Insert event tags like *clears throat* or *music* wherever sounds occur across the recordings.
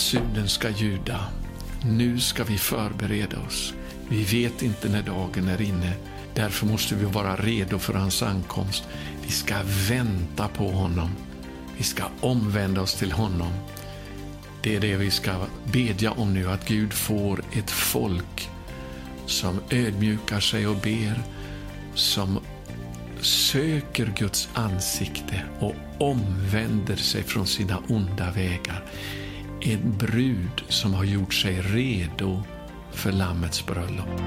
Basunen ska ljuda. Nu ska vi förbereda oss. Vi vet inte när dagen är inne. Därför måste vi vara redo för hans ankomst. Vi ska vänta på honom. Vi ska omvända oss till honom. Det är det vi ska bedja om nu, att Gud får ett folk som ödmjukar sig och ber, som söker Guds ansikte och omvänder sig från sina onda vägar. En brud som har gjort sig redo för Lammets bröllop.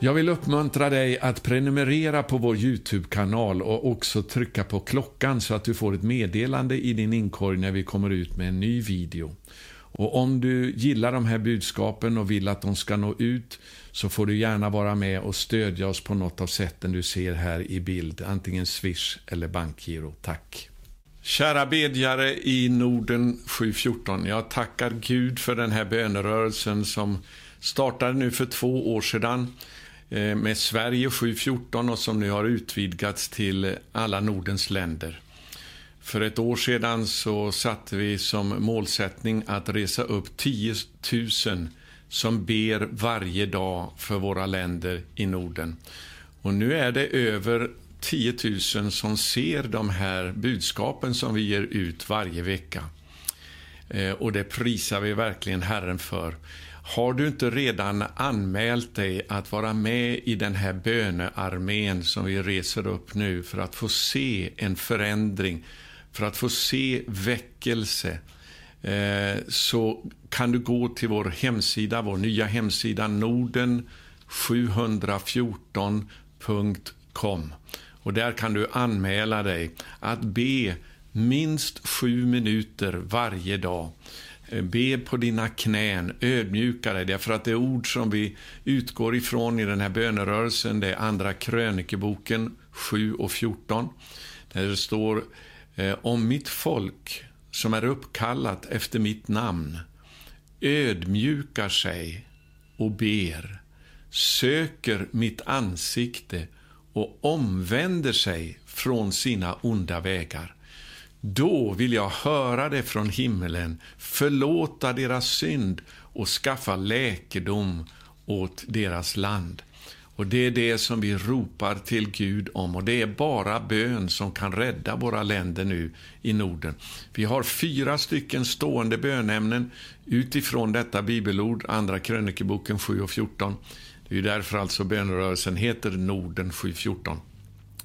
Jag vill uppmuntra dig att prenumerera på vår Youtube-kanal och också trycka på klockan så att du får ett meddelande i din inkorg när vi kommer ut med en ny video. Och om du gillar de här budskapen och vill att de ska nå ut så får du gärna vara med och stödja oss på något av sätten du ser här i bild, antingen Swish eller bankgiro. Tack! Kära bedjare i Norden 714, jag tackar Gud för den här bönerörelsen som startade nu för två år sedan eh, med Sverige 714 och som nu har utvidgats till alla Nordens länder. För ett år sedan så satte vi som målsättning att resa upp 10 000 som ber varje dag för våra länder i Norden. Och nu är det över 10 000 som ser de här budskapen som vi ger ut varje vecka. Eh, och det prisar vi verkligen Herren för. Har du inte redan anmält dig att vara med i den här bönearmén som vi reser upp nu för att få se en förändring, för att få se väckelse, eh, så kan du gå till vår hemsida, vår nya hemsida norden714.com. Och där kan du anmäla dig att be minst sju minuter varje dag. Eh, be på dina knän, ödmjuka dig, därför att det ord som vi utgår ifrån i den här bönerörelsen, det är Andra krönikeboken 7 och 14, där det står eh, om mitt folk som är uppkallat efter mitt namn ödmjukar sig och ber, söker mitt ansikte och omvänder sig från sina onda vägar. Då vill jag höra det från himmelen, förlåta deras synd och skaffa läkedom åt deras land. Och Det är det som vi ropar till Gud om och det är bara bön som kan rädda våra länder nu i Norden. Vi har fyra stycken stående bönämnen utifrån detta bibelord, Andra krönikeboken 7 och 14. Det är ju därför alltså bönerörelsen heter Norden 714.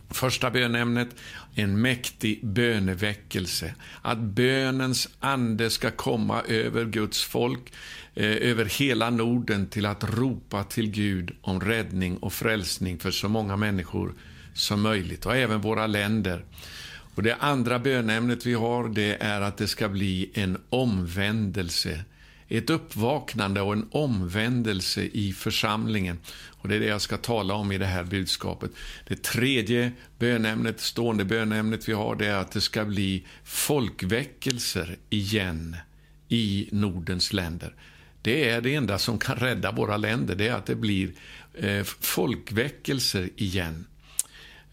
Första bönämnet, en mäktig böneväckelse. Att bönens ande ska komma över Guds folk, eh, över hela Norden till att ropa till Gud om räddning och frälsning för så många människor som möjligt och även våra länder. Och Det andra bönämnet vi har det är att det ska bli en omvändelse ett uppvaknande och en omvändelse i församlingen. Och Det är det jag ska tala om i det här budskapet. Det tredje bönämnet, stående bönämnet vi har, det är att det ska bli folkväckelser igen i Nordens länder. Det är det enda som kan rädda våra länder, det är att det blir eh, folkväckelser igen.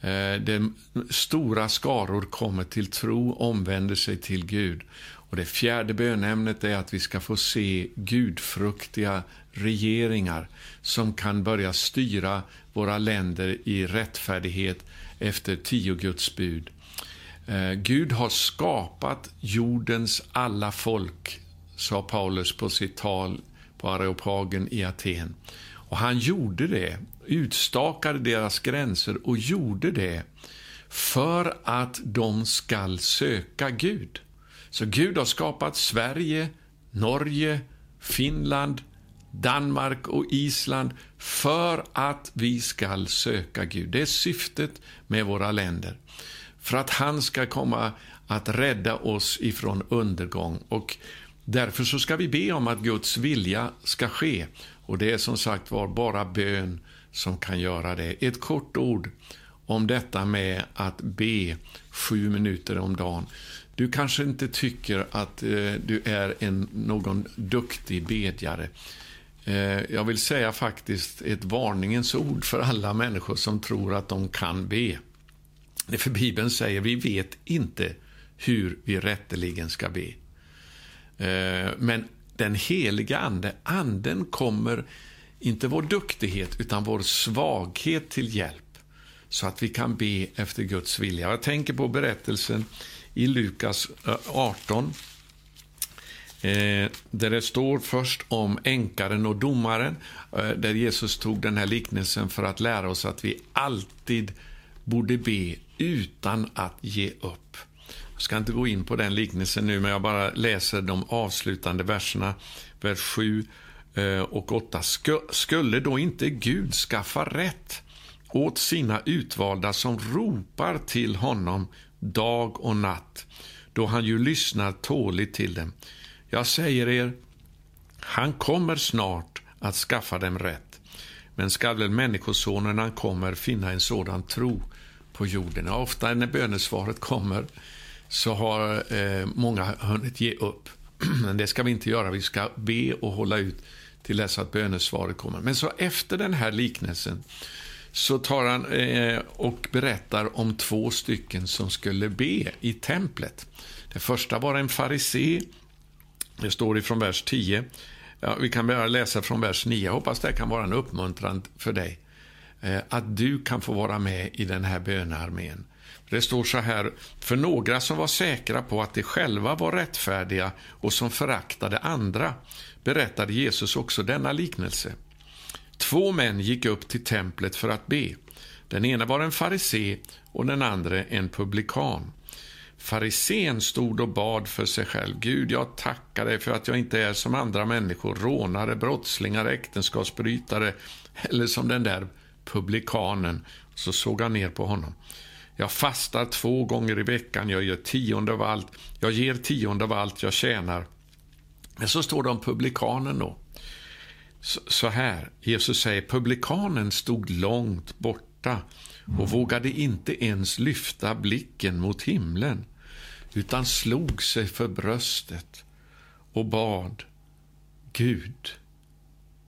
Eh, de stora skaror kommer till tro, omvänder sig till Gud. Och Det fjärde bönämnet är att vi ska få se gudfruktiga regeringar som kan börja styra våra länder i rättfärdighet efter tio Guds bud. Eh, Gud har skapat jordens alla folk, sa Paulus på sitt tal på Areopagen i Aten. Och han gjorde det, utstakade deras gränser och gjorde det för att de skall söka Gud. Så Gud har skapat Sverige, Norge, Finland, Danmark och Island för att vi ska söka Gud. Det är syftet med våra länder. För att han ska komma att rädda oss ifrån undergång. Och Därför så ska vi be om att Guds vilja ska ske. Och Det är som sagt var bara bön som kan göra det. Ett kort ord om detta med att be sju minuter om dagen. Du kanske inte tycker att eh, du är en, någon duktig bedjare. Eh, jag vill säga faktiskt ett varningens ord för alla människor som tror att de kan be. Det för Bibeln säger vi vet inte hur vi rätteligen ska be. Eh, men den heliga Ande, Anden kommer inte vår duktighet utan vår svaghet till hjälp så att vi kan be efter Guds vilja. Jag tänker på berättelsen i Lukas eh, 18 Eh, där det står först om änkaren och domaren, eh, där Jesus tog den här liknelsen för att lära oss att vi alltid borde be utan att ge upp. Jag ska inte gå in på den liknelsen nu, men jag bara läser de avslutande verserna, vers 7 eh, och 8. Skulle då inte Gud skaffa rätt åt sina utvalda som ropar till honom dag och natt, då han ju lyssnar tåligt till dem? Jag säger er, han kommer snart att skaffa dem rätt. Men skall väl Människosonen när han kommer finna en sådan tro på jorden? Ofta när bönesvaret kommer så har eh, många hunnit ge upp. *clears throat* Men det ska vi inte göra. Vi ska be och hålla ut till dess att bönesvaret kommer. Men så efter den här liknelsen så tar han eh, och berättar om två stycken som skulle be i templet. Det första var en farisé det står ifrån vers 10. Ja, vi kan börja läsa från vers 9. Jag hoppas det kan vara en uppmuntran för dig. Eh, att du kan få vara med i den här bönearmén. Det står så här, för några som var säkra på att de själva var rättfärdiga och som föraktade andra berättade Jesus också denna liknelse. Två män gick upp till templet för att be. Den ena var en farisé och den andra en publikan. Farisén stod och bad för sig själv. Gud, jag tackar dig för att jag inte är som andra människor, rånare, brottslingar, äktenskapsbrytare eller som den där publikanen. Så såg han ner på honom. Jag fastar två gånger i veckan, jag gör tionde av allt, jag ger tionde av allt jag tjänar. Men så står det om publikanen då. Så här, Jesus säger, publikanen stod långt borta och vågade inte ens lyfta blicken mot himlen utan slog sig för bröstet och bad Gud,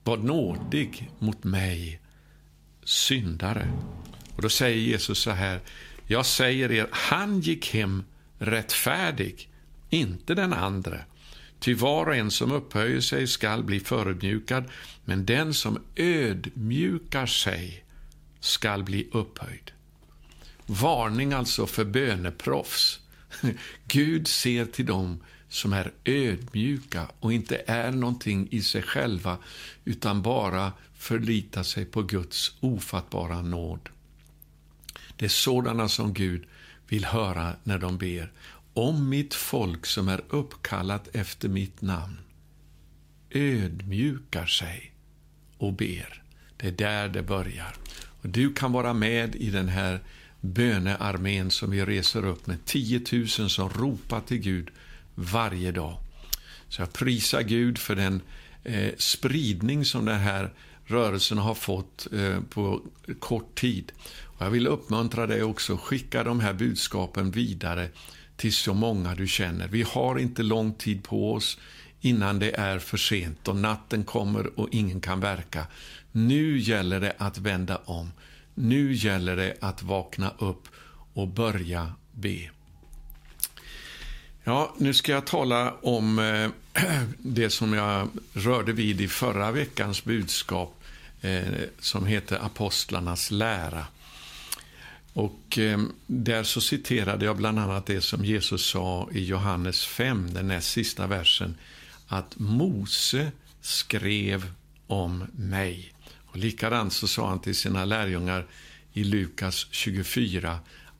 var nådig mot mig, syndare. Och Då säger Jesus så här, jag säger er, han gick hem rättfärdig, inte den andra. Ty var och en som upphöjer sig skall bli förödmjukad, men den som ödmjukar sig skall bli upphöjd. Varning alltså för böneproffs. *laughs* Gud ser till dem som är ödmjuka och inte är någonting i sig själva utan bara förlitar sig på Guds ofattbara nåd. Det är sådana som Gud vill höra när de ber. Om mitt folk som är uppkallat efter mitt namn ödmjukar sig och ber. Det är där det börjar. Och du kan vara med i den här bönearmén som vi reser upp med 10 000 som ropar till Gud varje dag. Så jag prisar Gud för den eh, spridning som den här rörelsen har fått eh, på kort tid. Och jag vill uppmuntra dig också, skicka de här budskapen vidare till så många du känner. Vi har inte lång tid på oss innan det är för sent och natten kommer och ingen kan verka. Nu gäller det att vända om. Nu gäller det att vakna upp och börja be. Ja, nu ska jag tala om eh, *clears throat* det som jag rörde vid i förra veckans budskap eh, som heter Apostlarnas lära. Och eh, Där så citerade jag bland annat det som Jesus sa i Johannes 5, den näst sista versen, att Mose skrev om mig. Och likadant så sa han till sina lärjungar i Lukas 24.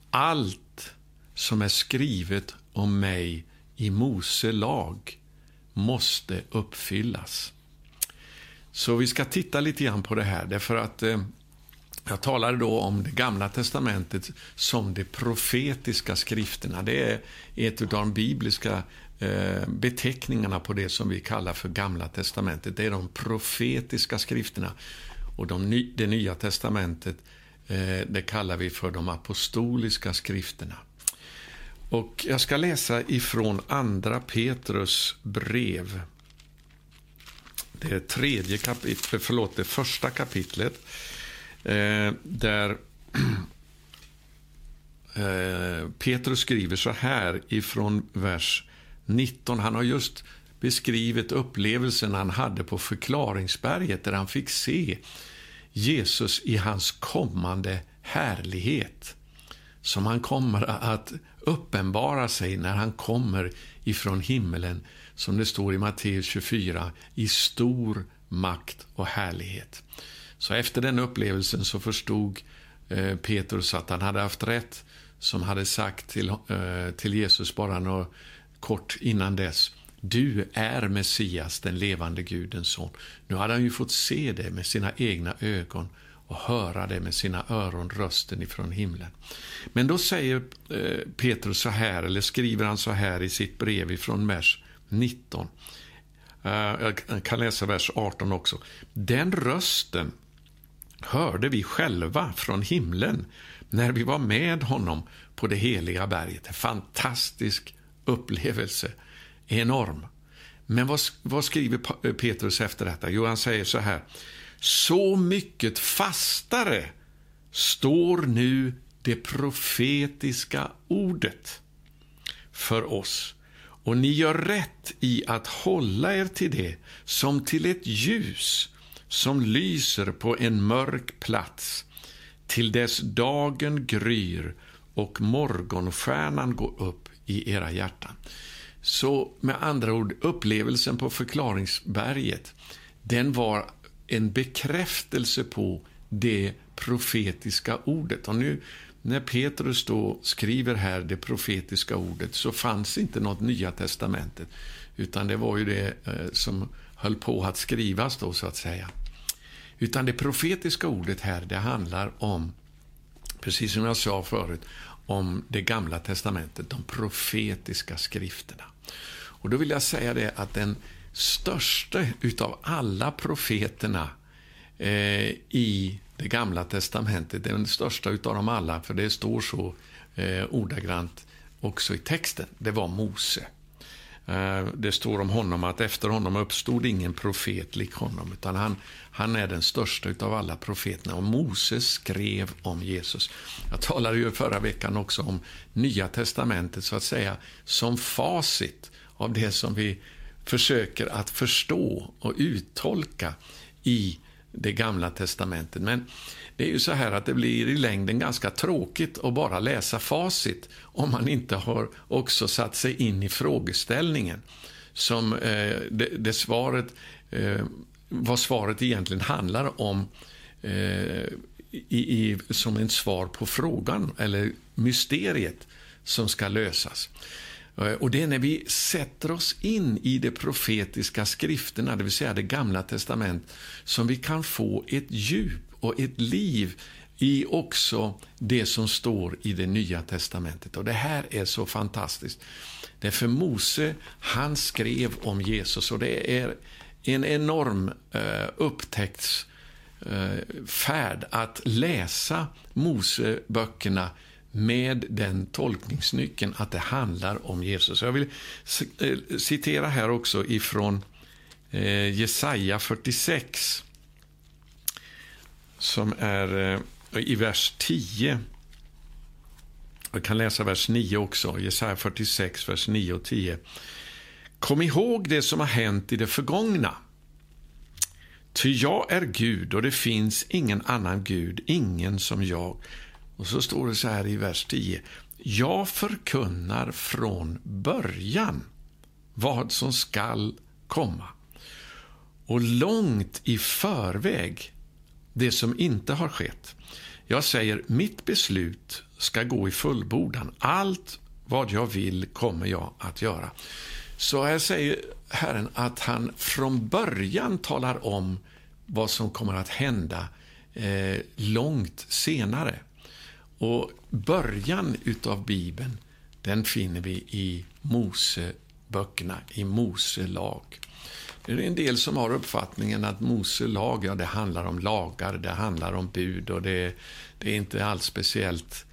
Allt som är skrivet om mig i Mose lag måste uppfyllas. Så vi ska titta lite grann på det här, därför att eh, jag talade då om det gamla testamentet som de profetiska skrifterna. Det är ett av de bibliska eh, beteckningarna på det som vi kallar för gamla testamentet. Det är de profetiska skrifterna. Och de, det nya testamentet eh, det kallar vi för de apostoliska skrifterna. Och Jag ska läsa ifrån Andra Petrus brev. Det är tredje kapitlet, förlåt, det första kapitlet. Eh, där *clears throat* eh, Petrus skriver så här ifrån vers 19. Han har just beskrivit upplevelsen han hade på förklaringsberget där han fick se Jesus i hans kommande härlighet som han kommer att uppenbara sig när han kommer ifrån himmelen, som det står i Matteus 24, i stor makt och härlighet. Så efter den upplevelsen så förstod eh, Petrus att han hade haft rätt som hade sagt till, eh, till Jesus bara några kort innan dess. Du är Messias, den levande Gudens son. Nu hade han ju fått se det med sina egna ögon och höra det med sina öron, rösten ifrån himlen. Men då säger eh, Petrus så här, eller skriver han så här i sitt brev ifrån vers 19. Jag kan läsa vers 18 också. Den rösten hörde vi själva från himlen när vi var med honom på det heliga berget. En fantastisk upplevelse. Enorm. Men vad, vad skriver eh, Petrus efter detta? Jo, han säger så här. Så mycket fastare står nu det profetiska ordet för oss. Och ni gör rätt i att hålla er till det som till ett ljus som lyser på en mörk plats till dess dagen gryr och morgonstjärnan går upp i era hjärtan. Så med andra ord, upplevelsen på förklaringsberget, den var en bekräftelse på det profetiska ordet. Och nu när Petrus då skriver här det profetiska ordet så fanns inte något Nya testamentet, utan det var ju det eh, som höll på att skrivas då, så att säga. Utan det profetiska ordet här, det handlar om, precis som jag sa förut, om det gamla testamentet, de profetiska skrifterna. Och då vill jag säga det att den största utav alla profeterna eh, i det gamla testamentet, den största utav dem alla, för det står så eh, ordagrant också i texten, det var Mose. Eh, det står om honom att efter honom uppstod ingen profet lik honom, utan han, han är den största av alla profeterna. Och Moses skrev om Jesus. Jag talade ju förra veckan också om Nya testamentet, så att säga, som facit av det som vi försöker att förstå och uttolka i det gamla testamentet. Men det är ju så här att det blir i längden ganska tråkigt att bara läsa facit om man inte har också satt sig in i frågeställningen som eh, det, det, svaret, eh, vad svaret egentligen handlar om eh, i, i, som ett svar på frågan, eller mysteriet som ska lösas. Eh, och det är när vi sätter oss in i de profetiska skrifterna, det vill säga det gamla testamentet, som vi kan få ett djup och ett liv i också det som står i det nya testamentet. Och Det här är så fantastiskt. Därför Mose, han skrev om Jesus och det är en enorm eh, upptäcktsfärd eh, att läsa Moseböckerna med den tolkningsnyckeln att det handlar om Jesus. Jag vill eh, citera här också ifrån eh, Jesaja 46 som är eh, i vers 10. Jag kan läsa vers 9 också, Jesaja 46, vers 9 och 10. Kom ihåg det som har hänt i det förgångna. Ty jag är Gud och det finns ingen annan Gud, ingen som jag. Och så står det så här i vers 10. Jag förkunnar från början vad som skall komma. Och långt i förväg det som inte har skett. Jag säger, mitt beslut ska gå i fullbordan. Allt vad jag vill kommer jag att göra. Så här säger Herren att han från början talar om vad som kommer att hända eh, långt senare. Och början utav Bibeln, den finner vi i Moseböckerna, i Mose lag. Det är en del som har uppfattningen att Mose lag, ja, det handlar om lagar, det handlar om bud och det, det är inte alls speciellt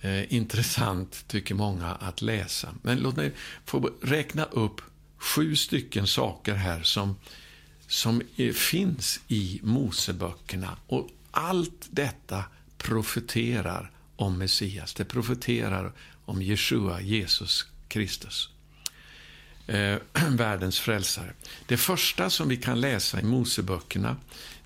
eh, intressant, tycker många, att läsa. Men låt mig få räkna upp sju stycken saker här som, som är, finns i Moseböckerna. Och allt detta profeterar om Messias. Det profeterar om Jeshua, Jesus Kristus. Eh, *clears throat* världens frälsare. Det första som vi kan läsa i Moseböckerna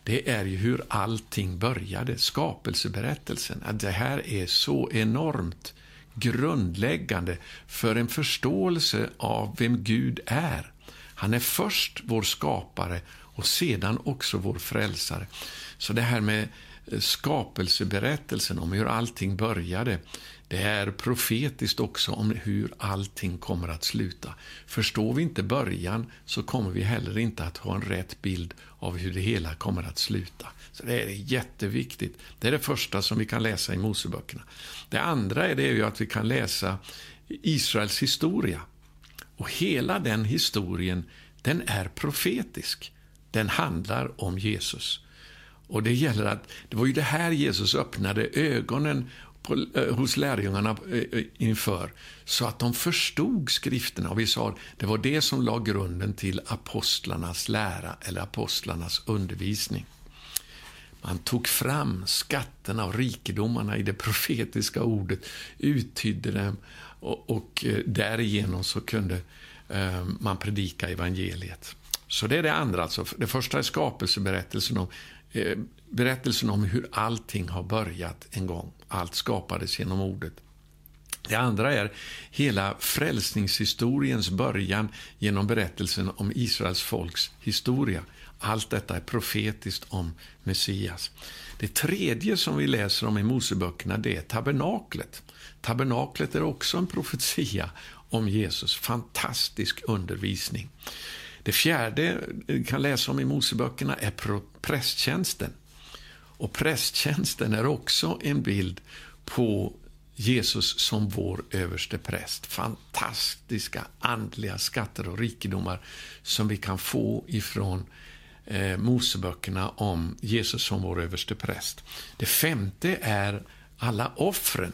det är ju hur allting började, skapelseberättelsen. Att det här är så enormt grundläggande för en förståelse av vem Gud är. Han är först vår skapare och sedan också vår frälsare. Så det här med skapelseberättelsen om hur allting började, det är profetiskt också om hur allting kommer att sluta. Förstår vi inte början så kommer vi heller inte att ha en rätt bild av hur det hela kommer att sluta. Så det är jätteviktigt. Det är det första som vi kan läsa i Moseböckerna. Det andra är det ju att vi kan läsa Israels historia. Och hela den historien, den är profetisk. Den handlar om Jesus. Och det gäller att, det var ju det här Jesus öppnade ögonen på, eh, hos lärjungarna eh, eh, inför, så att de förstod skrifterna. Och vi sa det var det som la grunden till apostlarnas lära eller apostlarnas undervisning. Man tog fram skatterna och rikedomarna i det profetiska ordet, uttydde dem och, och eh, därigenom så kunde eh, man predika evangeliet. Så det är det andra. Alltså. Det första är skapelseberättelsen om, eh, berättelsen om hur allting har börjat en gång. Allt skapades genom ordet. Det andra är hela frälsningshistoriens början genom berättelsen om Israels folks historia. Allt detta är profetiskt om Messias. Det tredje som vi läser om i Moseböckerna det är tabernaklet. Tabernaklet är också en profetia om Jesus. Fantastisk undervisning. Det fjärde vi kan läsa om i Moseböckerna är prästtjänsten. Och prästtjänsten är också en bild på Jesus som vår överste präst. Fantastiska andliga skatter och rikedomar som vi kan få ifrån eh, Moseböckerna om Jesus som vår överste präst. Det femte är alla offren.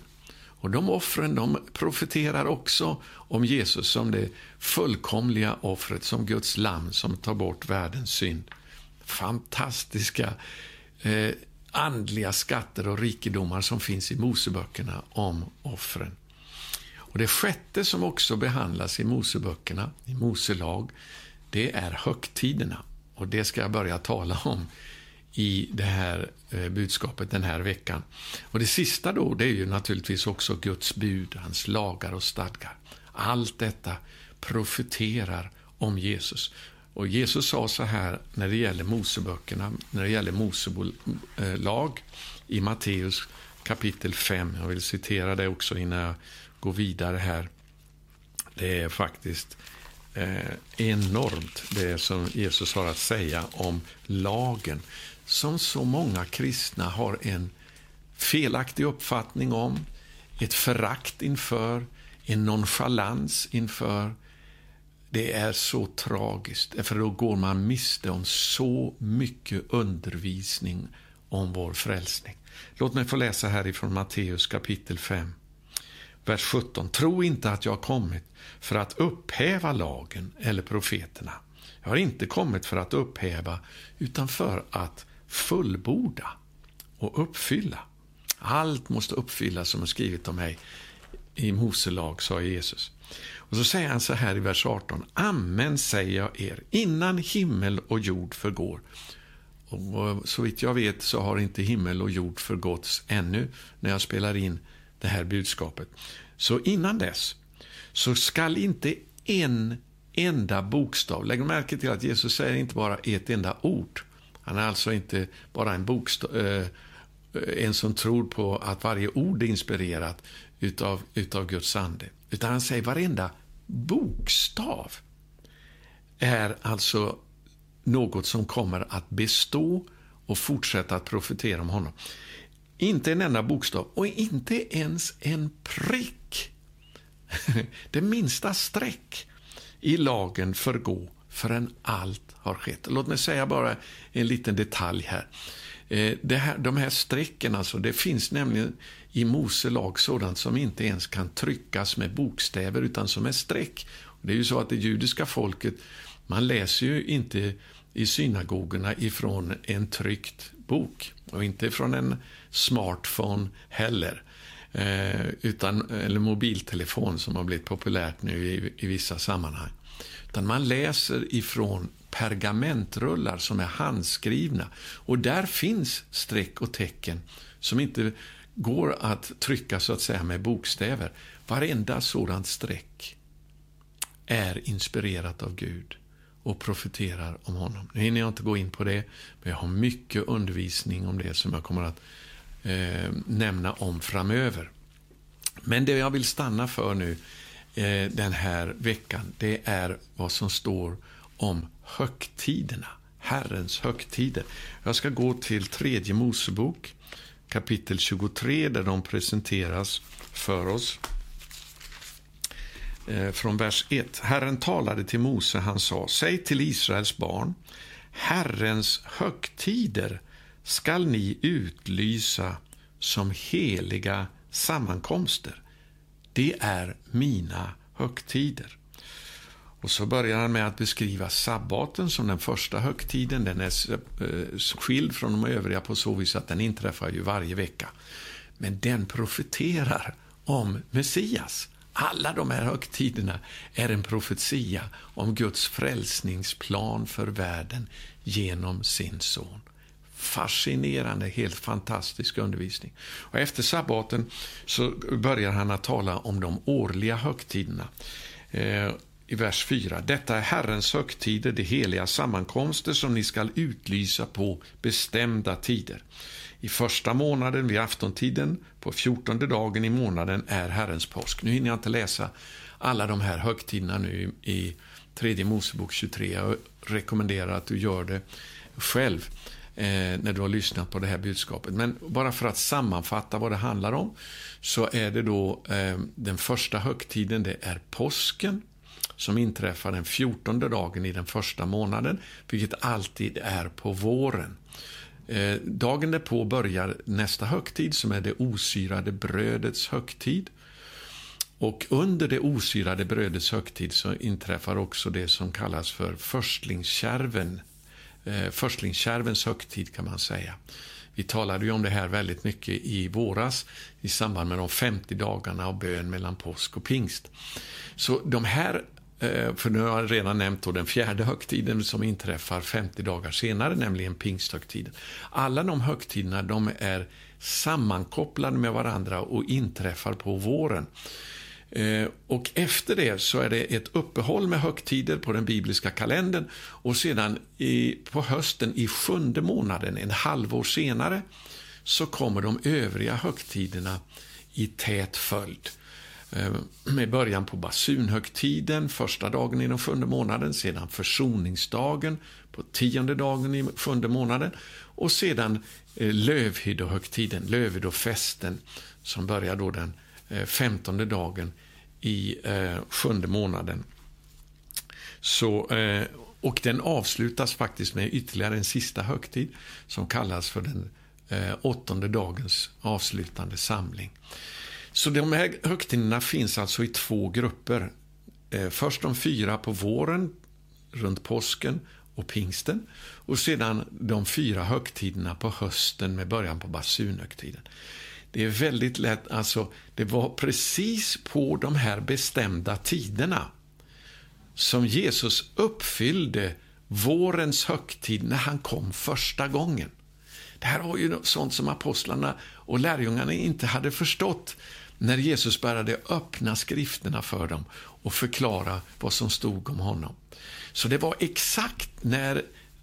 Och de offren de profeterar också om Jesus som det fullkomliga offret, som Guds lamm som tar bort världens synd. Fantastiska eh, andliga skatter och rikedomar som finns i Moseböckerna om offren. Och Det sjätte som också behandlas i Moseböckerna, i Moselag, det är högtiderna. Och Det ska jag börja tala om i det här eh, budskapet den här veckan. Och Det sista då, det är ju naturligtvis också Guds bud, hans lagar och stadgar. Allt detta profeterar om Jesus. Och Jesus sa så här när det gäller Moseböckerna, när det gäller Mosebolag eh, i Matteus kapitel 5. Jag vill citera det också innan jag går vidare här. Det är faktiskt eh, enormt det som Jesus har att säga om lagen som så många kristna har en felaktig uppfattning om, ett förakt inför, en nonchalans inför. Det är så tragiskt, för då går man miste om så mycket undervisning om vår frälsning. Låt mig få läsa härifrån Matteus kapitel 5, vers 17. Tro inte att jag har kommit för att upphäva lagen eller profeterna. Jag har inte kommit för att upphäva, utan för att fullborda och uppfylla. Allt måste uppfyllas som är skrivet om mig i Mose lag, sa Jesus. Och så säger han så här i vers 18. Amen säger jag er, innan himmel och jord förgår. Och så vitt jag vet så har inte himmel och jord förgåtts ännu när jag spelar in det här budskapet. Så innan dess så skall inte en enda bokstav, lägg märke till att Jesus säger inte bara ett enda ord. Han är alltså inte bara en bokstav, eh, en som tror på att varje ord är inspirerat utav, utav Guds ande. Utan han säger varenda bokstav är alltså något som kommer att bestå och fortsätta att profetera om honom. Inte en enda bokstav och inte ens en prick. *laughs* Det minsta streck i lagen förgå förrän allt har skett. Låt mig säga bara en liten detalj här. Eh, det här, de här strecken, alltså, det finns nämligen i Mose lag sådant som inte ens kan tryckas med bokstäver utan som är streck. Det är ju så att det judiska folket, man läser ju inte i synagogorna ifrån en tryckt bok och inte från en smartphone heller. eh, utan, eller mobiltelefon som har blivit populärt nu i, i vissa sammanhang. Utan man läser ifrån pergamentrullar som är handskrivna. Och där finns streck och tecken som inte går att trycka så att säga med bokstäver. Varenda sådant streck är inspirerat av Gud och profeterar om honom. Nu hinner jag inte gå in på det, men jag har mycket undervisning om det som jag kommer att eh, nämna om framöver. Men det jag vill stanna för nu eh, den här veckan, det är vad som står om högtiderna, Herrens högtider. Jag ska gå till tredje Mosebok, kapitel 23, där de presenteras för oss. Eh, från vers 1. Herren talade till Mose, han sa, säg till Israels barn, Herrens högtider skall ni utlysa som heliga sammankomster. Det är mina högtider. Och så börjar han med att beskriva sabbaten som den första högtiden. Den är eh, skild från de övriga på så vis att den inträffar ju varje vecka. Men den profeterar om Messias. Alla de här högtiderna är en profetia om Guds frälsningsplan för världen genom sin son. Fascinerande, helt fantastisk undervisning. Och efter sabbaten så börjar han att tala om de årliga högtiderna. Eh, i vers 4. Detta är Herrens högtider, de heliga sammankomster som ni skall utlysa på bestämda tider. I första månaden vid aftontiden, på fjortonde dagen i månaden, är Herrens påsk. Nu hinner jag inte läsa alla de här högtiderna nu i tredje Mosebok 23. Jag rekommenderar att du gör det själv eh, när du har lyssnat på det här budskapet. Men bara för att sammanfatta vad det handlar om så är det då eh, den första högtiden, det är påsken som inträffar den fjortonde dagen i den första månaden, vilket alltid är på våren. Eh, dagen därpå börjar nästa högtid som är det osyrade brödets högtid. Och under det osyrade brödets högtid så inträffar också det som kallas för förstlingskärven. Eh, förstlingskärvens högtid kan man säga. Vi talade ju om det här väldigt mycket i våras i samband med de 50 dagarna av bön mellan påsk och pingst. Så de här Eh, för nu har jag redan nämnt den fjärde högtiden som inträffar 50 dagar senare, nämligen pingsthögtiden. Alla de högtiderna de är sammankopplade med varandra och inträffar på våren. Eh, och efter det så är det ett uppehåll med högtider på den bibliska kalendern och sedan i, på hösten i sjunde månaden, en halvår senare, så kommer de övriga högtiderna i tät följd. Eh, med början på basunhögtiden, första dagen i den sjunde månaden, sedan försoningsdagen på tionde dagen i sjunde månaden och sedan eh, lövhyddohögtiden, lövhyddofesten, som börjar då den eh, femtonde dagen i sjunde månaden. Så, och den avslutas faktiskt med ytterligare en sista högtid som kallas för den åttonde dagens avslutande samling. Så de här högtiderna finns alltså i två grupper. Eh, först de fyra på våren, runt påsken och pingsten. Och sedan de fyra högtiderna på hösten med början på basunhögtiden. Det är väldigt lätt, alltså det var precis på de här bestämda tiderna som Jesus uppfyllde vårens högtid när han kom första gången. Det här var ju sånt som apostlarna och lärjungarna inte hade förstått när Jesus började öppna skrifterna för dem och förklara vad som stod om honom. Så det var exakt när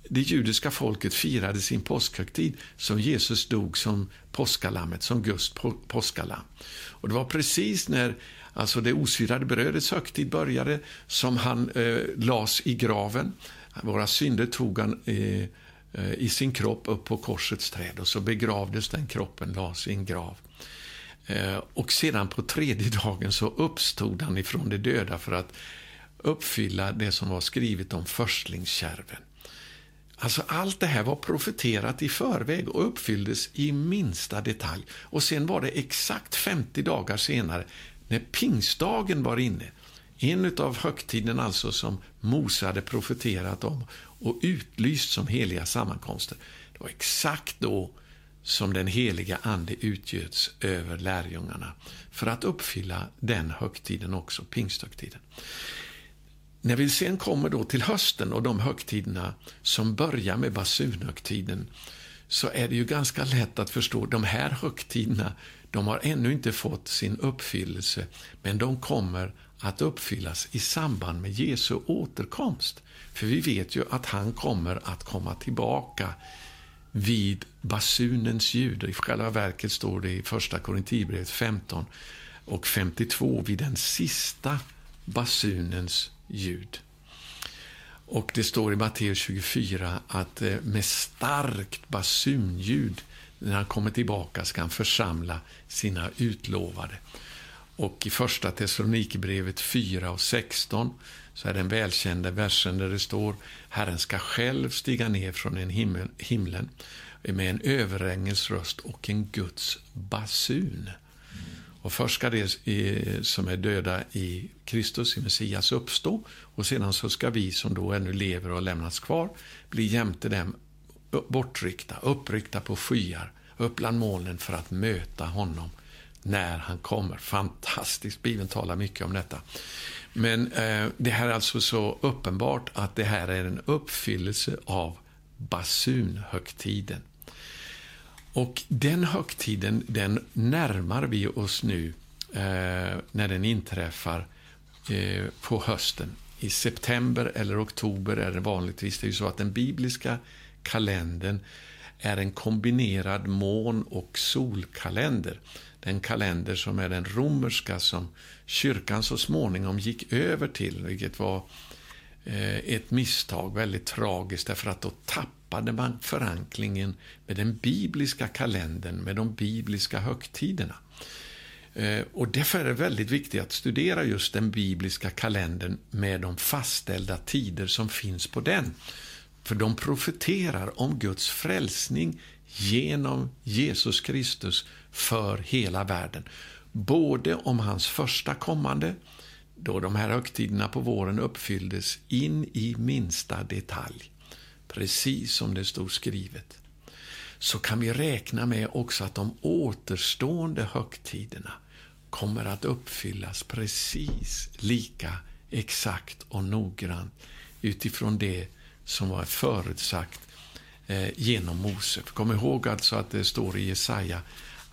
det judiska folket firade sin påskhögtid som Jesus dog som påskalammet, som Guds påskalamm. Och det var precis när alltså det osyrade brödets högtid började som han eh, las i graven. Våra synder tog han eh, eh i sin kropp upp på korsets träd och så begravdes den kroppen, lades i en grav. Eh, och sedan på tredje dagen så uppstod han ifrån de döda för att uppfylla det som var skrivet om förstlingskärven. Alltså allt det här var profeterat i förväg och uppfylldes i minsta detalj. Och sen var det exakt 50 dagar senare, när pingstdagen var inne, en av högtiden alltså som Mose hade profeterat om och utlyst som heliga sammankomster. Det var exakt då som den heliga Ande utgöts över lärjungarna för att uppfylla den högtiden också, pingsthögtiden. När vi sen kommer då till hösten och de högtiderna som börjar med basunhögtiden så är det ju ganska lätt att förstå, de här högtiderna de har ännu inte fått sin uppfyllelse, men de kommer att uppfyllas i samband med Jesu återkomst. För vi vet ju att han kommer att komma tillbaka vid basunens ljud. I själva verket står det i Första Korinthierbrevet 15 och 52 vid den sista basunens ljud. Och det står i Matteus 24 att eh, med starkt basunljud när han kommer tillbaka ska han församla sina utlovade. Och i första Thessalonikerbrevet 4 och 16 så är den välkända versen där det står Herren ska själv stiga ner från en himmel, himlen med en överängels röst och en Guds basun. Och först ska de eh, som är döda i Kristus, i Messias, uppstå och sedan så ska vi som då ännu lever och lämnats kvar bli jämte dem bortryckta, uppryckta på skyar, upp bland molnen för att möta honom när han kommer. Fantastiskt, Bibeln talar mycket om detta. Men eh, det här är alltså så uppenbart att det här är en uppfyllelse av basunhögtiden. Och den högtiden, den närmar vi oss nu eh, när den inträffar eh, på hösten. I september eller oktober är det vanligtvis det är så att den bibliska kalendern är en kombinerad mån och solkalender. Den kalender som är den romerska som kyrkan så småningom gick över till, vilket var eh, ett misstag, väldigt tragiskt, därför att då tappade man förankringen med den bibliska kalendern, med de bibliska högtiderna. Eh, och därför är det väldigt viktigt att studera just den bibliska kalendern med de fastställda tider som finns på den. För de profeterar om Guds frälsning genom Jesus Kristus för hela världen. Både om hans första kommande, då de här högtiderna på våren uppfylldes in i minsta detalj, precis som det stod skrivet, så kan vi räkna med också att de återstående högtiderna kommer att uppfyllas precis lika exakt och noggrant utifrån det som var förutsagt Eh, genom Mose. Kom ihåg alltså att det står i Jesaja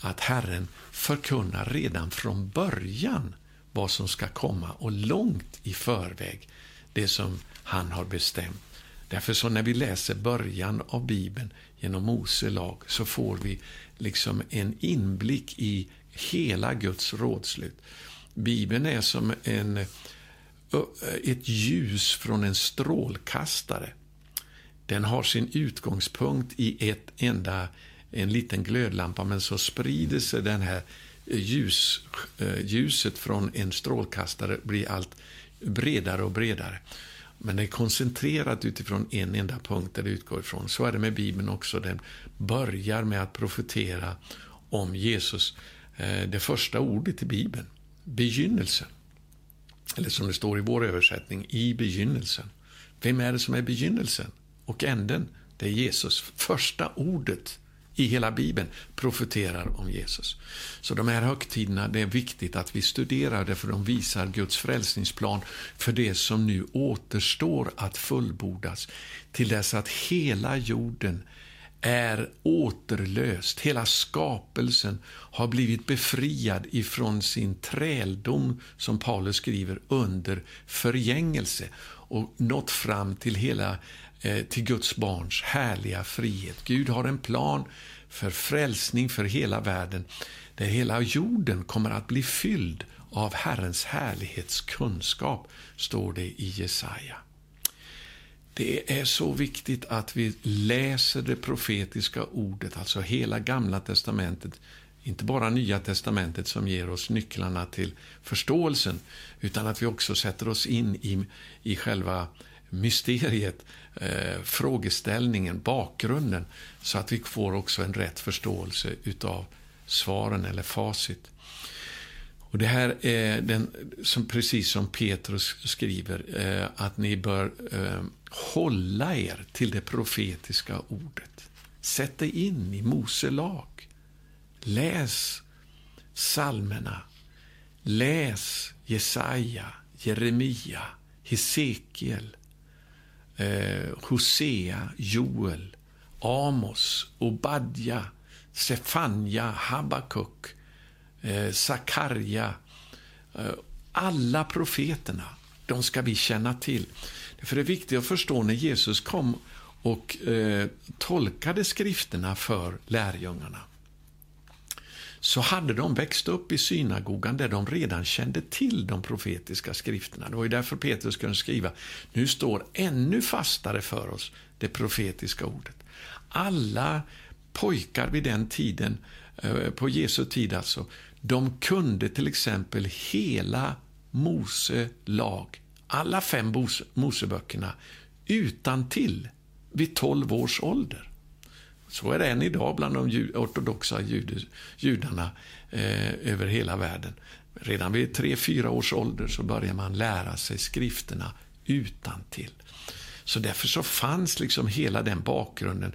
att Herren förkunnar redan från början vad som ska komma och långt i förväg det som han har bestämt. Därför så när vi läser början av Bibeln genom Mose lag så får vi liksom en inblick i hela Guds rådslut. Bibeln är som en, ett ljus från en strålkastare den har sin utgångspunkt i ett enda, en liten glödlampa, men så sprider sig den här ljus, eh, ljuset från en strålkastare blir allt bredare och bredare. Men det är koncentrerat utifrån en enda punkt där det utgår ifrån. Så är det med Bibeln också. Den börjar med att profetera om Jesus. Eh, det första ordet i Bibeln, begynnelsen. Eller som det står i vår översättning, i begynnelsen. Vem är det som är begynnelsen? Och änden, det är Jesus. Första ordet i hela Bibeln profeterar om Jesus. Så de här högtiderna, det är viktigt att vi studerar det för de visar Guds frälsningsplan för det som nu återstår att fullbordas till dess att hela jorden är återlöst. Hela skapelsen har blivit befriad ifrån sin träldom, som Paulus skriver, under förgängelse och nått fram till hela Eh, till Guds barns härliga frihet. Gud har en plan för frälsning för hela världen, där hela jorden kommer att bli fylld av Herrens härlighetskunskap, står det i Jesaja. Det är så viktigt att vi läser det profetiska ordet, alltså hela Gamla testamentet, inte bara Nya testamentet som ger oss nycklarna till förståelsen, utan att vi också sätter oss in i, i själva mysteriet, eh, frågeställningen, bakgrunden så att vi får också en rätt förståelse utav svaren eller facit. Och Det här är den, som, precis som Petrus skriver, eh, att ni bör eh, hålla er till det profetiska ordet. Sätt dig in i Mose lag. Läs psalmerna. Läs Jesaja, Jeremia, Hesekiel, eh, Hosea, Joel, Amos, Obadja, Sefanja, Habakuk, eh, Sakarja. Eh, alla profeterna, de ska vi känna till. För det är viktigt att förstå när Jesus kom och eh, tolkade skrifterna för lärjungarna så hade de växt upp i synagogan där de redan kände till de profetiska skrifterna. Det var ju därför Petrus kunde skriva, nu står ännu fastare för oss det profetiska ordet. Alla pojkar vid den tiden, eh, på Jesu tid alltså, de kunde till exempel hela Mose lag, alla fem Moseböckerna, utan till vid 12 års ålder. Så är det än idag bland de ortodoxa judarna eh, över hela världen. Redan vid tre fyra års ålder så börjar man lära sig skrifterna utan till. Så därför så fanns liksom hela den bakgrunden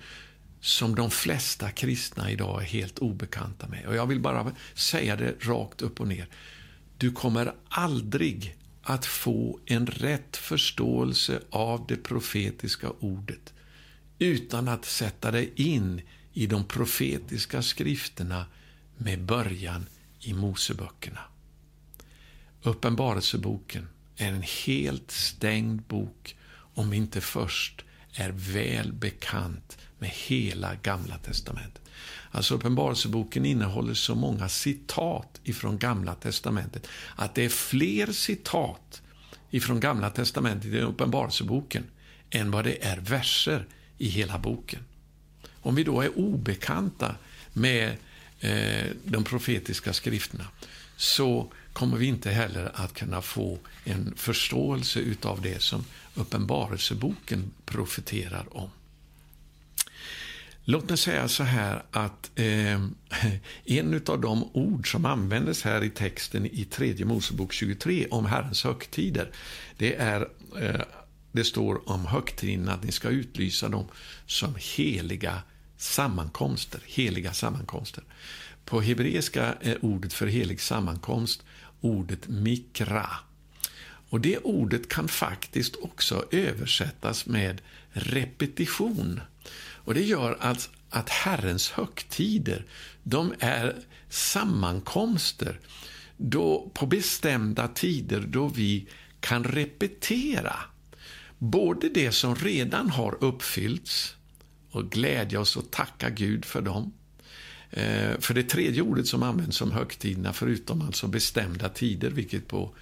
som de flesta kristna idag är helt obekanta med. Och jag vill bara säga det rakt upp och ner. Du kommer aldrig att få en rätt förståelse av det profetiska ordet utan att sätta dig in i de profetiska skrifterna med början i Moseböckerna. Uppenbarelseboken är en helt stängd bok om vi inte först är väl bekant med hela Gamla testamentet. Alltså Uppenbarelseboken innehåller så många citat ifrån Gamla testamentet att det är fler citat ifrån Gamla testamentet i Uppenbarelseboken än vad det är verser i hela boken. Om vi då är obekanta med eh, de profetiska skrifterna så kommer vi inte heller att kunna få en förståelse av det som Uppenbarelseboken profeterar om. Låt mig säga så här att eh, en av de ord som användes här i texten i tredje Mosebok 23 om Herrens högtider, det är eh, det står om högtiderna att ni ska utlysa dem som heliga sammankomster. Heliga sammankomster. På hebreiska är ordet för helig sammankomst ordet mikra. Och Det ordet kan faktiskt också översättas med repetition. Och Det gör att, att Herrens högtider de är sammankomster då, på bestämda tider då vi kan repetera både det som redan har uppfyllts och glädja oss och tacka Gud för dem. Eh, för det tredje ordet som används som högtiderna, förutom alltså bestämda tider, vilket på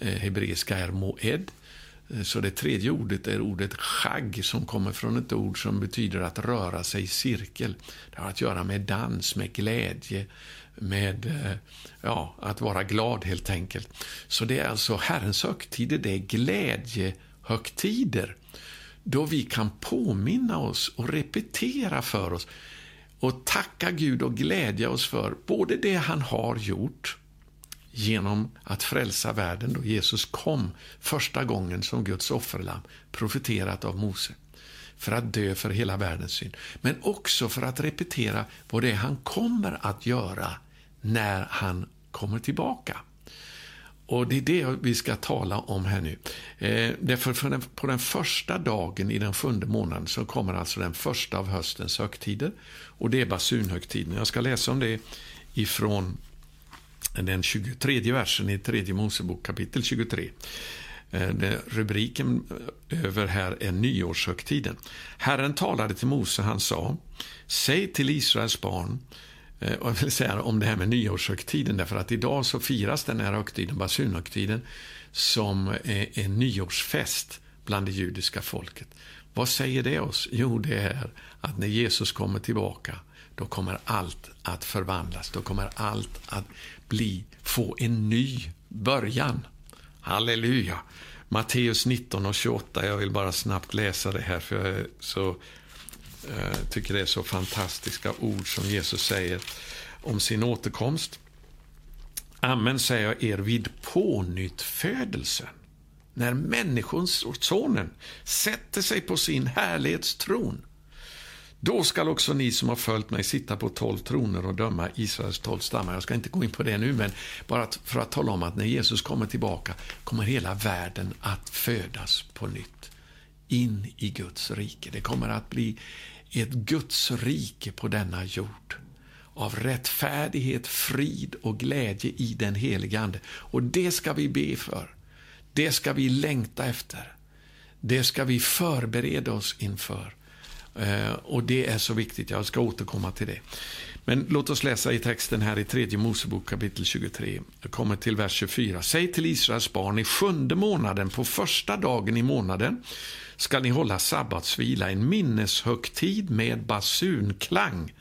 eh, hebreiska är moed, eh, så det tredje ordet är ordet chag som kommer från ett ord som betyder att röra sig i cirkel. Det har att göra med dans, med glädje, med ja, att vara glad helt enkelt. Så det är alltså Herrens högtider, det är glädje högtider då vi kan påminna oss och repetera för oss och tacka Gud och glädja oss för både det han har gjort genom att frälsa världen då Jesus kom första gången som Guds offerlamm, profeterat av Mose, för att dö för hela världens synd. Men också för att repetera vad det är han kommer att göra när han kommer tillbaka. Och Det är det vi ska tala om här nu. Eh, därför för den, på den första dagen i den sjunde månaden så kommer alltså den första av höstens högtider. Och Det är basunhögtiden. Jag ska läsa om det ifrån den 23 versen i tredje Mosebok kapitel 23. Eh, rubriken eh, över här är nyårshögtiden. Herren talade till Mose, han sa, säg till Israels barn Eh, och jag vill säga om det här med nyårshögtiden, därför att idag så firas den här högtiden, basunhögtiden, som eh, en nyårsfest bland det judiska folket. Vad säger det oss? Jo, det är att när Jesus kommer tillbaka, då kommer allt att förvandlas. Då kommer allt att bli, få en ny början. Halleluja! Matteus 19 och 28, jag vill bara snabbt läsa det här för jag är så eh, tycker det är så fantastiska ord som Jesus säger om sin återkomst. Amen säger jag er vid pånyttfödelsen, när Människosonen sätter sig på sin härlighetstron. Då skall också ni som har följt mig sitta på tolv troner och döma Israels tolv stammar. Jag ska inte gå in på det nu, men bara för att tala om att när Jesus kommer tillbaka kommer hela världen att födas på nytt. In i Guds rike. Det kommer att bli ett Guds rike på denna jord av rättfärdighet, frid och glädje i den helige Ande. Och det ska vi be för. Det ska vi längta efter. Det ska vi förbereda oss inför. Eh, och det är så viktigt. Jag ska återkomma till det. Men låt oss läsa i texten här i tredje Mosebok kapitel 23. Jag kommer till vers 24. Säg till Israels barn i sjunde månaden på första dagen i månaden ska ni hålla sabbatsvila, en minneshögtid med basunklang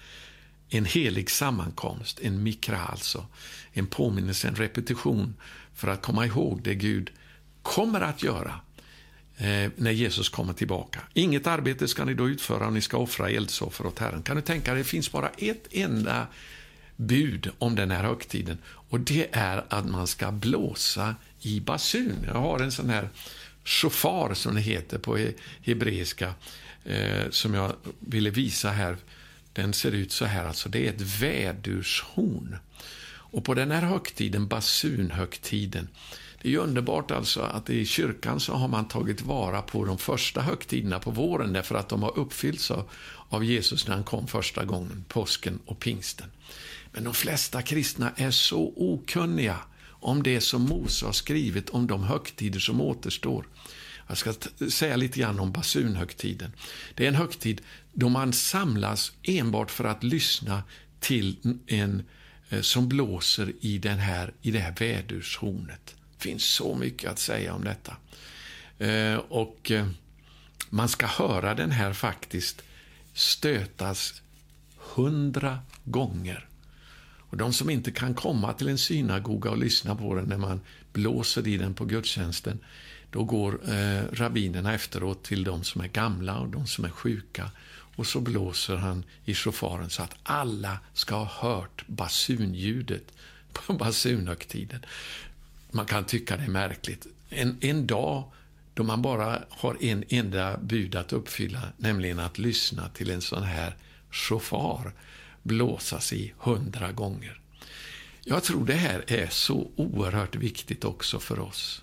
en helig sammankomst, en mikra alltså, en påminnelse, en repetition för att komma ihåg det Gud kommer att göra eh, när Jesus kommer tillbaka. Inget arbete ska ni då utföra om ni ska offra eldsoffer åt Herren. Kan du tänka dig, det finns bara ett enda bud om den här högtiden och det är att man ska blåsa i basun. Jag har en sån här shofar som det heter på hebreiska eh, som jag ville visa här den ser ut så här, alltså det är ett vädurshorn. Och på den här högtiden, basunhögtiden, det är ju underbart alltså att i kyrkan så har man tagit vara på de första högtiderna på våren därför att de har uppfyllts av, av Jesus när han kom första gången, påsken och pingsten. Men de flesta kristna är så okunniga om det som Mose har skrivit om de högtider som återstår. Jag ska säga lite grann om basunhögtiden. Det är en högtid då man samlas enbart för att lyssna till en eh, som blåser i, den här, i det här vädurshornet. Det finns så mycket att säga om detta. Eh, och eh, man ska höra den här faktiskt stötas hundra gånger. Och De som inte kan komma till en synagoga och lyssna på den när man blåser i den på gudstjänsten, då går eh, rabbinerna efteråt till de som är gamla och de som är sjuka och så blåser han i shofaren så att alla ska ha hört basunljudet *laughs* på basunhögtiden. Man kan tycka det är märkligt. En, en dag då man bara har en enda bud att uppfylla, nämligen att lyssna till en sån här shofar blåsas i hundra gånger. Jag tror det här är så oerhört viktigt också för oss.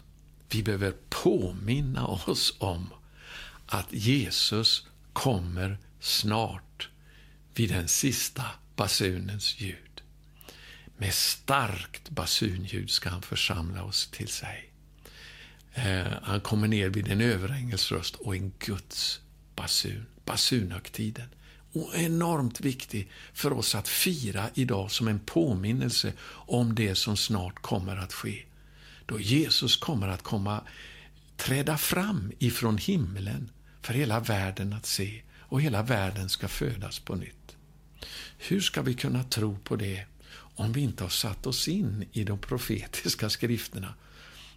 Vi behöver påminna oss om att Jesus kommer snart vid den sista basunens ljud. Med starkt basunljud ska han församla oss till sig. Eh, han kommer ner vid en överängels röst och en Guds basun, basunhögtiden. Och enormt viktig för oss att fira idag som en påminnelse om det som snart kommer att ske. Då Jesus kommer att komma träda fram ifrån himlen för hela världen att se och hela världen ska födas på nytt. Hur ska vi kunna tro på det om vi inte har satt oss in i de profetiska skrifterna?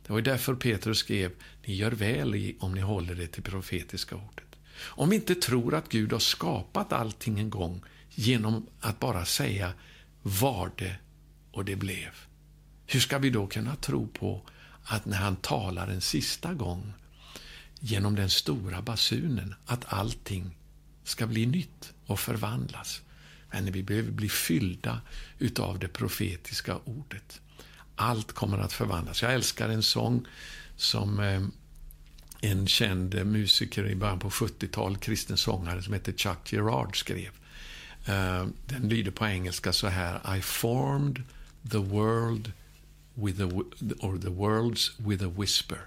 Det var därför Petrus skrev, ni gör väl i om ni håller det till profetiska ordet. Om vi inte tror att Gud har skapat allting en gång genom att bara säga var det och det blev. Hur ska vi då kunna tro på att när han talar en sista gång genom den stora basunen, att allting ska bli nytt och förvandlas. Men vi behöver bli fyllda utav det profetiska ordet. Allt kommer att förvandlas. Jag älskar en sång som eh, en känd musiker i början på 70-talet, kristen sångare som heter Chuck Gerard skrev. Eh, den lyder på engelska så här. I formed the world with a, or the worlds with a whisper.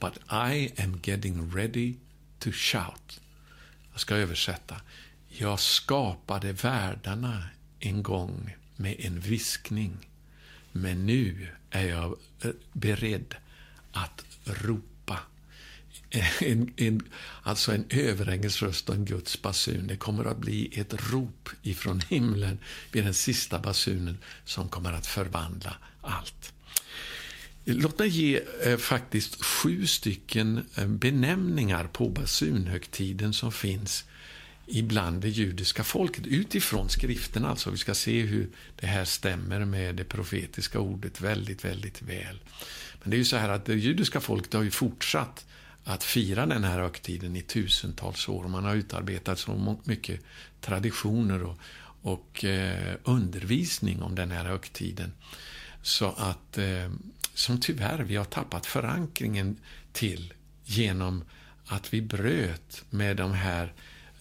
But I am getting ready to shout. Jag ska översätta. Jag skapade världarna en gång med en viskning. Men nu är jag eh, beredd att ropa. *laughs* En, en, alltså en överängelsröst och en Guds basun. Det kommer att bli ett rop ifrån himlen vid den sista basunen som kommer att förvandla allt. Låt mig ge eh, faktiskt sju stycken eh, benämningar på basunhögtiden som finns ibland det judiska folket utifrån skriften. Alltså, vi ska se hur det här stämmer med det profetiska ordet väldigt, väldigt väl. Men det är ju så här att det judiska folket har ju fortsatt att fira den här högtiden i tusentals år. Man har utarbetat så mycket traditioner och, och eh, undervisning om den här högtiden. Så att, eh, som tyvärr vi har tappat förankringen till genom att vi bröt med de här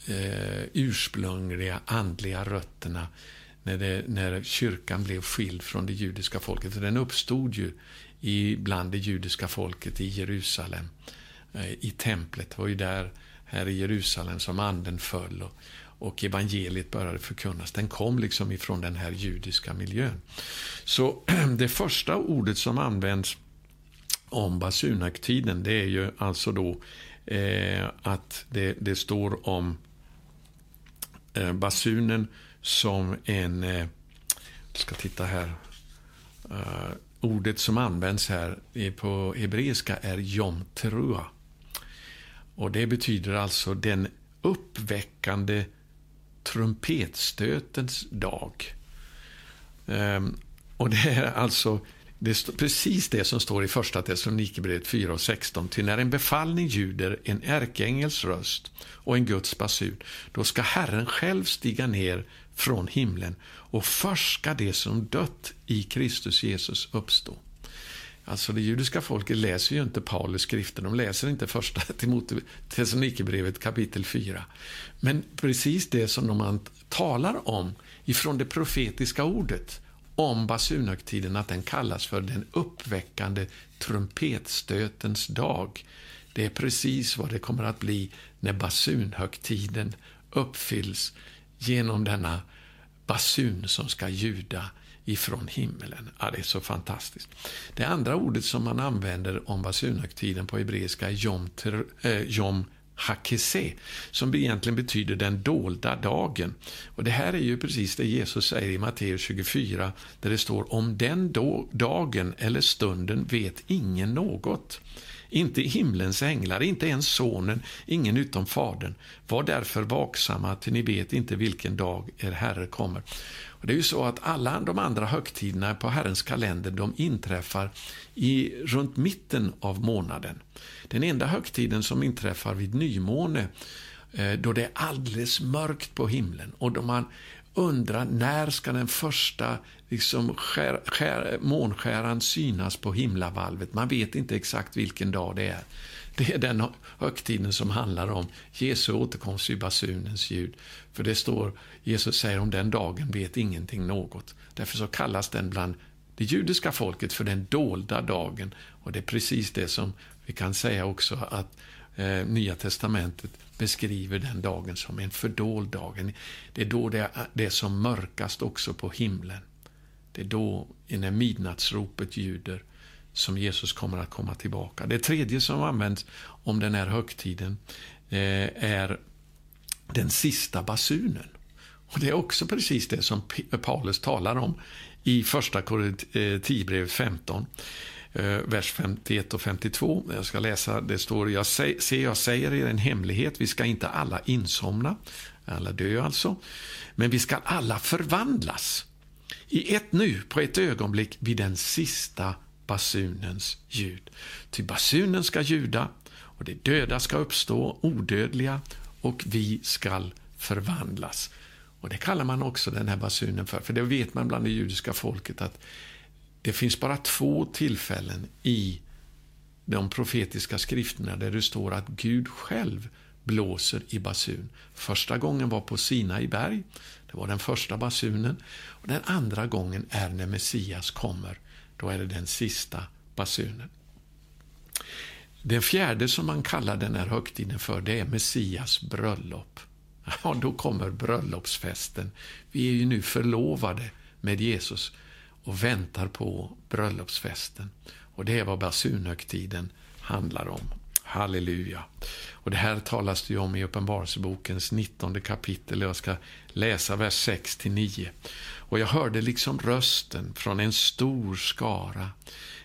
eh, ursprungliga andliga rötterna när, det, när kyrkan blev skild från det judiska folket. Den uppstod ju i, bland det judiska folket i Jerusalem, Eh, i templet. Det var ju där, här i Jerusalem, som anden föll och, och evangeliet började förkunnas. Den kom liksom ifrån den här judiska miljön. Så *clears throat* det första ordet som används om basunaktiden det är ju alltså då eh, att det, det, står om eh, basunen som en, eh, jag ska titta här, uh, ordet som används här på hebreiska är Yom Teruah. Och det betyder alltså den uppväckande trumpetstötens dag. Ehm, och det är alltså det är precis det som står i första Thessalonikerbrevet 4 och 16. Ty när en befallning ljuder en ärkeängels röst och en Guds basun, då ska Herren själv stiga ner från himlen och först ska det som dött i Kristus Jesus uppstå. Alltså det judiska folket läser ju inte Paulus skrifter, de läser inte första *laughs* Thessalonikerbrevet kapitel 4. Men precis det som de talar om ifrån det profetiska ordet om basunhögtiden, att den kallas för den uppväckande trumpetstötens dag. Det är precis vad det kommer att bli när basunhögtiden uppfylls genom denna basun som ska ljuda ifrån himmelen. Ja, det är så fantastiskt. Det andra ordet som man använder om basunhögtiden på hebreiska är jom, ter, eh, jom hakese, som egentligen betyder den dolda dagen. Och Det här är ju precis det Jesus säger i Matteus 24, där det står om den dagen eller stunden vet ingen något. Inte himlens änglar, inte ens sonen, ingen utom fadern. Var därför vaksamma, till ni vet inte vilken dag er Herre kommer. Och det är ju så att alla de andra högtiderna på Herrens kalender, de inträffar i, runt mitten av månaden. Den enda högtiden som inträffar vid nymåne, eh, då det är alldeles mörkt på himlen och då man undrar när ska den första liksom, skär, skär, månskäran synas på himlavalvet. Man vet inte exakt vilken dag det är. Det är den högtiden som handlar om Jesu återkomst i basunens ljud. För det står, Jesus säger om den dagen vet ingenting något. Därför så kallas den bland det judiska folket för den dolda dagen. Och det är precis det som vi kan säga också att eh, Nya testamentet beskriver den dagen som en fördold dag. Det är då det är som mörkast också på himlen. Det är då, när midnattsropet ljuder, som Jesus kommer att komma tillbaka. Det tredje som används om den här högtiden eh, är den sista basunen. Och Det är också precis det som Paulus talar om i första Korinthierbrevet eh, 15 eh, vers 51 och 52. Jag ska läsa, det står, jag se, jag säger er en hemlighet, vi ska inte alla insomna, alla dö alltså, men vi ska alla förvandlas i ett nu, på ett ögonblick, vid den sista basunens ljud. Ty basunen ska ljuda och de döda ska uppstå, odödliga, och vi skall förvandlas. Och Det kallar man också den här basunen för, för det vet man bland det judiska folket att det finns bara två tillfällen i de profetiska skrifterna där det står att Gud själv blåser i basun. Första gången var på Sinai berg, det var den första basunen. Och Den andra gången är när Messias kommer, då är det den sista basunen. Den fjärde som man kallar den här högtiden för, det är Messias bröllop. Ja, då kommer bröllopsfesten. Vi är ju nu förlovade med Jesus och väntar på bröllopsfesten. Och det är vad basunhögtiden handlar om. Halleluja. Och Det här talas det om i Uppenbarelsebokens 19 kapitel. Jag ska läsa vers 6 9. Och jag hörde liksom rösten från en stor skara,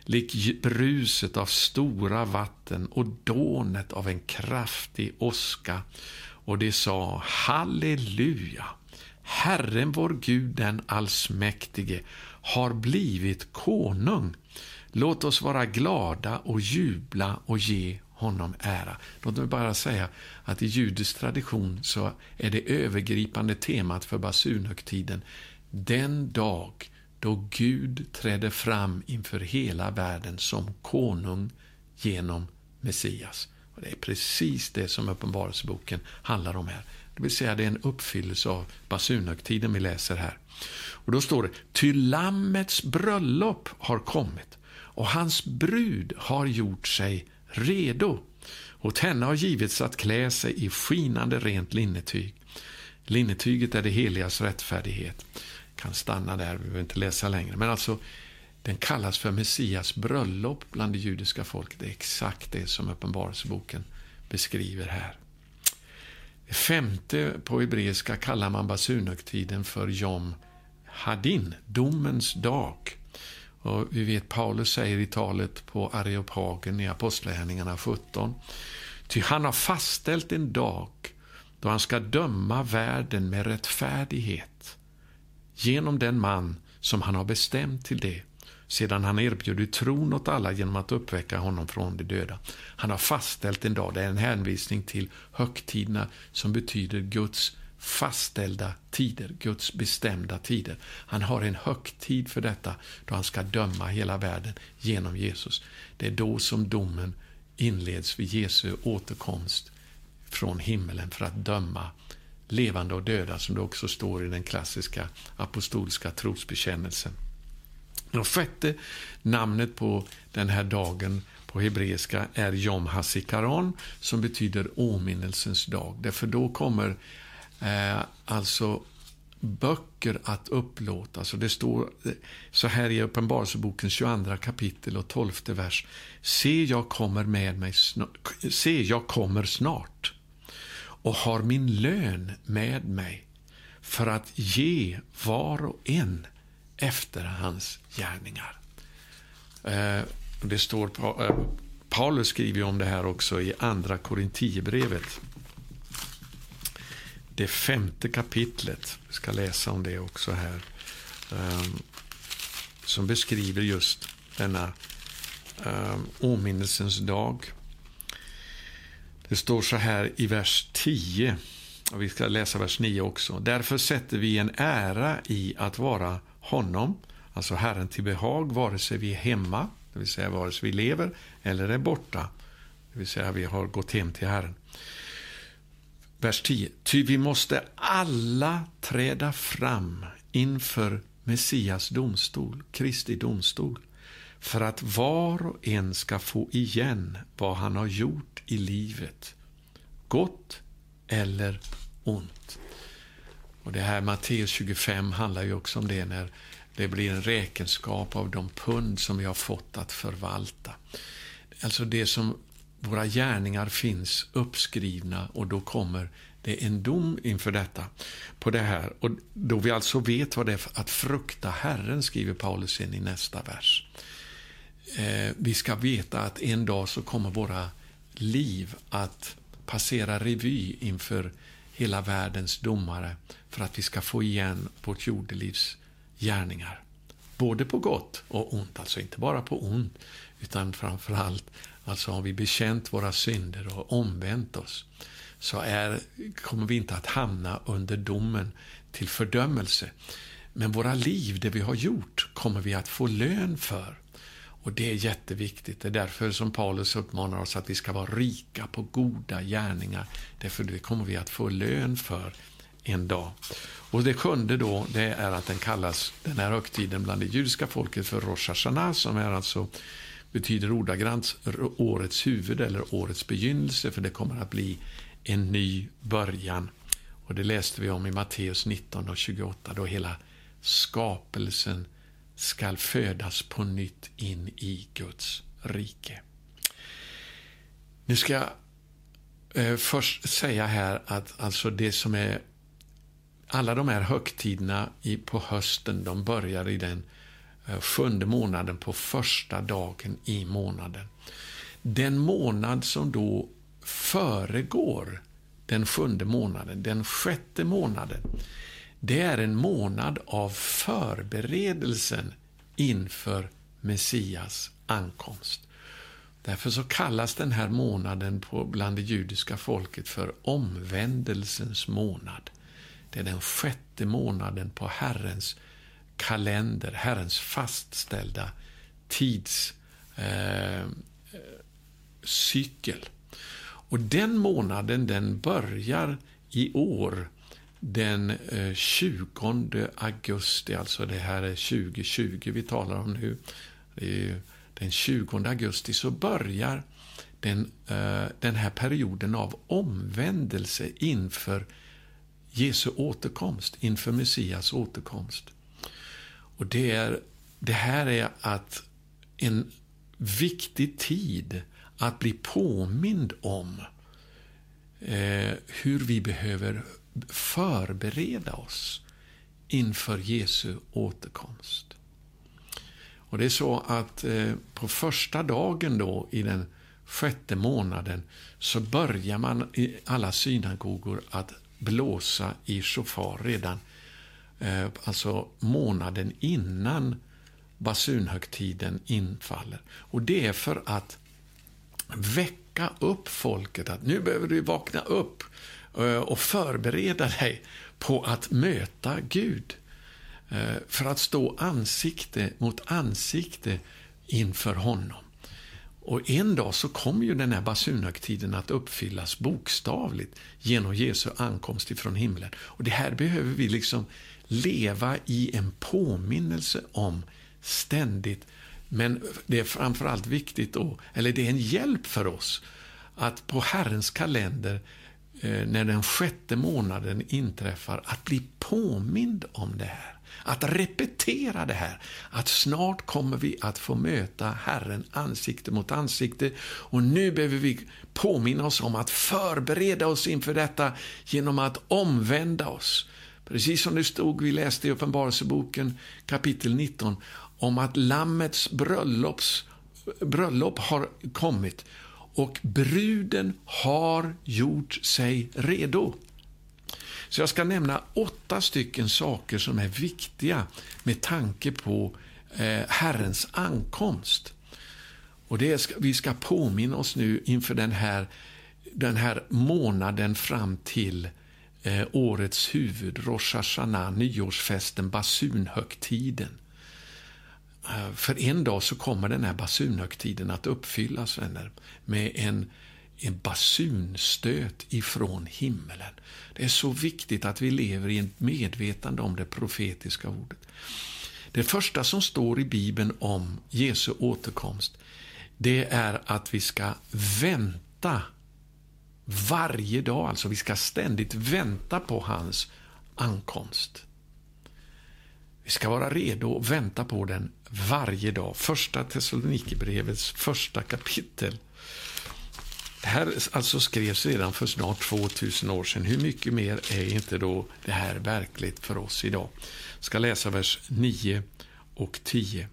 lik bruset av stora vatten och dånet av en kraftig åska. Och de sa Halleluja! Herren vår Gud, den allsmäktige, har blivit konung. Låt oss vara glada och jubla och ge honom ära. Låt mig bara säga att i judisk tradition så är det övergripande temat för basunhögtiden den dag då Gud trädde fram inför hela världen som konung genom Messias. Och Det är precis det som Uppenbarelseboken handlar om här. Det vill säga det är en uppfyllelse av basunhögtiden vi läser här. Och Då står det, ty Lammets bröllop har kommit och hans brud har gjort sig redo. Åt henne har givits att klä sig i skinande rent linnetyg. Linnetyget är det heligas rättfärdighet kan stanna där, vi behöver inte läsa längre. Men alltså, den kallas för Messias bröllop bland det judiska folket. Det är exakt det som Uppenbarelseboken beskriver här. Det femte på hebreiska kallar man basunhögtiden för Jom Hadin, domens dag. Och vi vet Paulus säger i talet på Areopagen i Apostlagärningarna 17. Ty han har fastställt en dag då han ska döma världen med rättfärdighet genom den man som han har bestämt till det sedan han erbjudit tron åt alla genom att uppväcka honom från de döda. Han har fastställt en dag, det är en hänvisning till högtiderna som betyder Guds fastställda tider, Guds bestämda tider. Han har en högtid för detta, då han ska döma hela världen genom Jesus. Det är då som domen inleds vid Jesu återkomst från himmelen för att döma levande och döda, som det också står i den klassiska apostolska trosbekännelsen. Det sjätte namnet på den här dagen på hebreiska är Yom Hasikaron, som betyder åminnelsens dag. Därför då kommer eh, alltså böcker att upplåtas. Det står eh, så här i Uppenbarelsebokens 22 kapitel och 12 vers. Se, jag kommer med mig snart, se, jag kommer snart och har min lön med mig för att ge var och en efter hans gärningar. Eh, det står, eh, Paulus skriver om det här också i Andra Korintierbrevet. Det femte kapitlet, vi ska läsa om det också här, ehm, som beskriver just denna ehm, åminnelsens dag. Det står så här i vers 10, och vi ska läsa vers 9 också. Därför sätter vi en ära i att vara honom, alltså Herren till behag, vare sig vi är hemma, det vill säga vare sig vi lever, eller är borta, det vill säga vi har gått hem till Herren. Vers 10. Ty vi måste alla träda fram inför Messias domstol, Kristi domstol, för att var och en ska få igen vad han har gjort i livet, gott eller ont. Och Det här Matteus 25 handlar ju också om det när det blir en räkenskap av de pund som vi har fått att förvalta. Alltså det som våra gärningar finns uppskrivna och då kommer det en dom inför detta. På det här. Och då vi alltså vet vad det är att frukta Herren, skriver Paulus in i nästa vers. Eh, vi ska veta att en dag så kommer våra liv att passera revy inför hela världens domare för att vi ska få igen vårt jordelivs gärningar. Både på gott och ont, alltså inte bara på ont, utan framför allt alltså har vi bekänt våra synder och omvänt oss så är, kommer vi inte att hamna under domen till fördömelse. Men våra liv, det vi har gjort, kommer vi att få lön för. Och Det är jätteviktigt. Det är därför som Paulus uppmanar oss att vi ska vara rika på goda gärningar. Därför det kommer vi att få lön för en dag. Och Det sjunde då, det är att den kallas, den här högtiden bland det judiska folket för Rosh Hashanah, som är alltså betyder ordagrant årets huvud eller årets begynnelse, för det kommer att bli en ny början. Och Det läste vi om i Matteus 19 och 28, då hela skapelsen skall födas på nytt in i Guds rike. Nu ska jag eh, först säga här att alltså det som är alla de här högtiderna i, på hösten, de börjar i den eh, sjunde månaden på första dagen i månaden. Den månad som då föregår den sjunde månaden, den sjätte månaden, det är en månad av förberedelsen inför Messias ankomst. Därför så kallas den här månaden på, bland det judiska folket för omvändelsens månad. Det är den sjätte månaden på Herrens kalender, Herrens fastställda tidscykel. Eh, eh och den månaden den börjar i år den eh, 20 augusti, alltså det här är 2020 vi talar om nu. Den 20 augusti så börjar den, eh, den här perioden av omvändelse inför Jesu återkomst, inför Messias återkomst. Och det, är, det här är att en viktig tid att bli påmind om eh, hur vi behöver förbereda oss inför Jesu återkomst. Och det är så att eh, på första dagen då i den sjätte månaden så börjar man i alla synagogor att blåsa i shofar redan eh, alltså månaden innan basunhögtiden infaller. Och det är för att väcka upp folket att nu behöver du vakna upp Eh, och förbereda dig på att möta Gud. Eh, för att stå ansikte mot ansikte inför honom. Och en dag så kommer ju den här basunhögtiden att uppfyllas bokstavligt genom Jesu ankomst ifrån himlen. Och det här behöver vi liksom leva i en påminnelse om ständigt. Men det är framförallt viktigt, då, eller det är en hjälp för oss, att på Herrens kalender, Eh, när den sjätte månaden inträffar, att bli påmind om det här. Att repetera det här, att snart kommer vi att få möta Herren ansikte mot ansikte och nu behöver vi påminna oss om att förbereda oss inför detta genom att omvända oss. Precis som det stod, vi läste i Uppenbarelseboken kapitel 19, om att Lammets bröllops, bröllop har kommit och bruden har gjort sig redo. Så jag ska nämna åtta stycken saker som är viktiga med tanke på eh, Herrens ankomst. Och det ska, Vi ska påminna oss nu inför den här, den här månaden fram till eh, årets huvud, Rosh Hashanah, nyårsfesten, basunhögtiden. Eh, för en dag så kommer den här basunhögtiden att uppfyllas, vänner, med en en basunstöt ifrån himmelen. Det är så viktigt att vi lever i ett medvetande om det profetiska ordet. Det första som står i Bibeln om Jesu återkomst, det är att vi ska vänta varje dag. Alltså vi ska ständigt vänta på hans ankomst. Vi ska vara redo och vänta på den varje dag. Första Thessalonikerbrevets första kapitel det här alltså skrevs redan för snart 2000 år sedan. Hur mycket mer är inte då det här verkligt för oss idag? Jag ska läsa vers 9 och 10.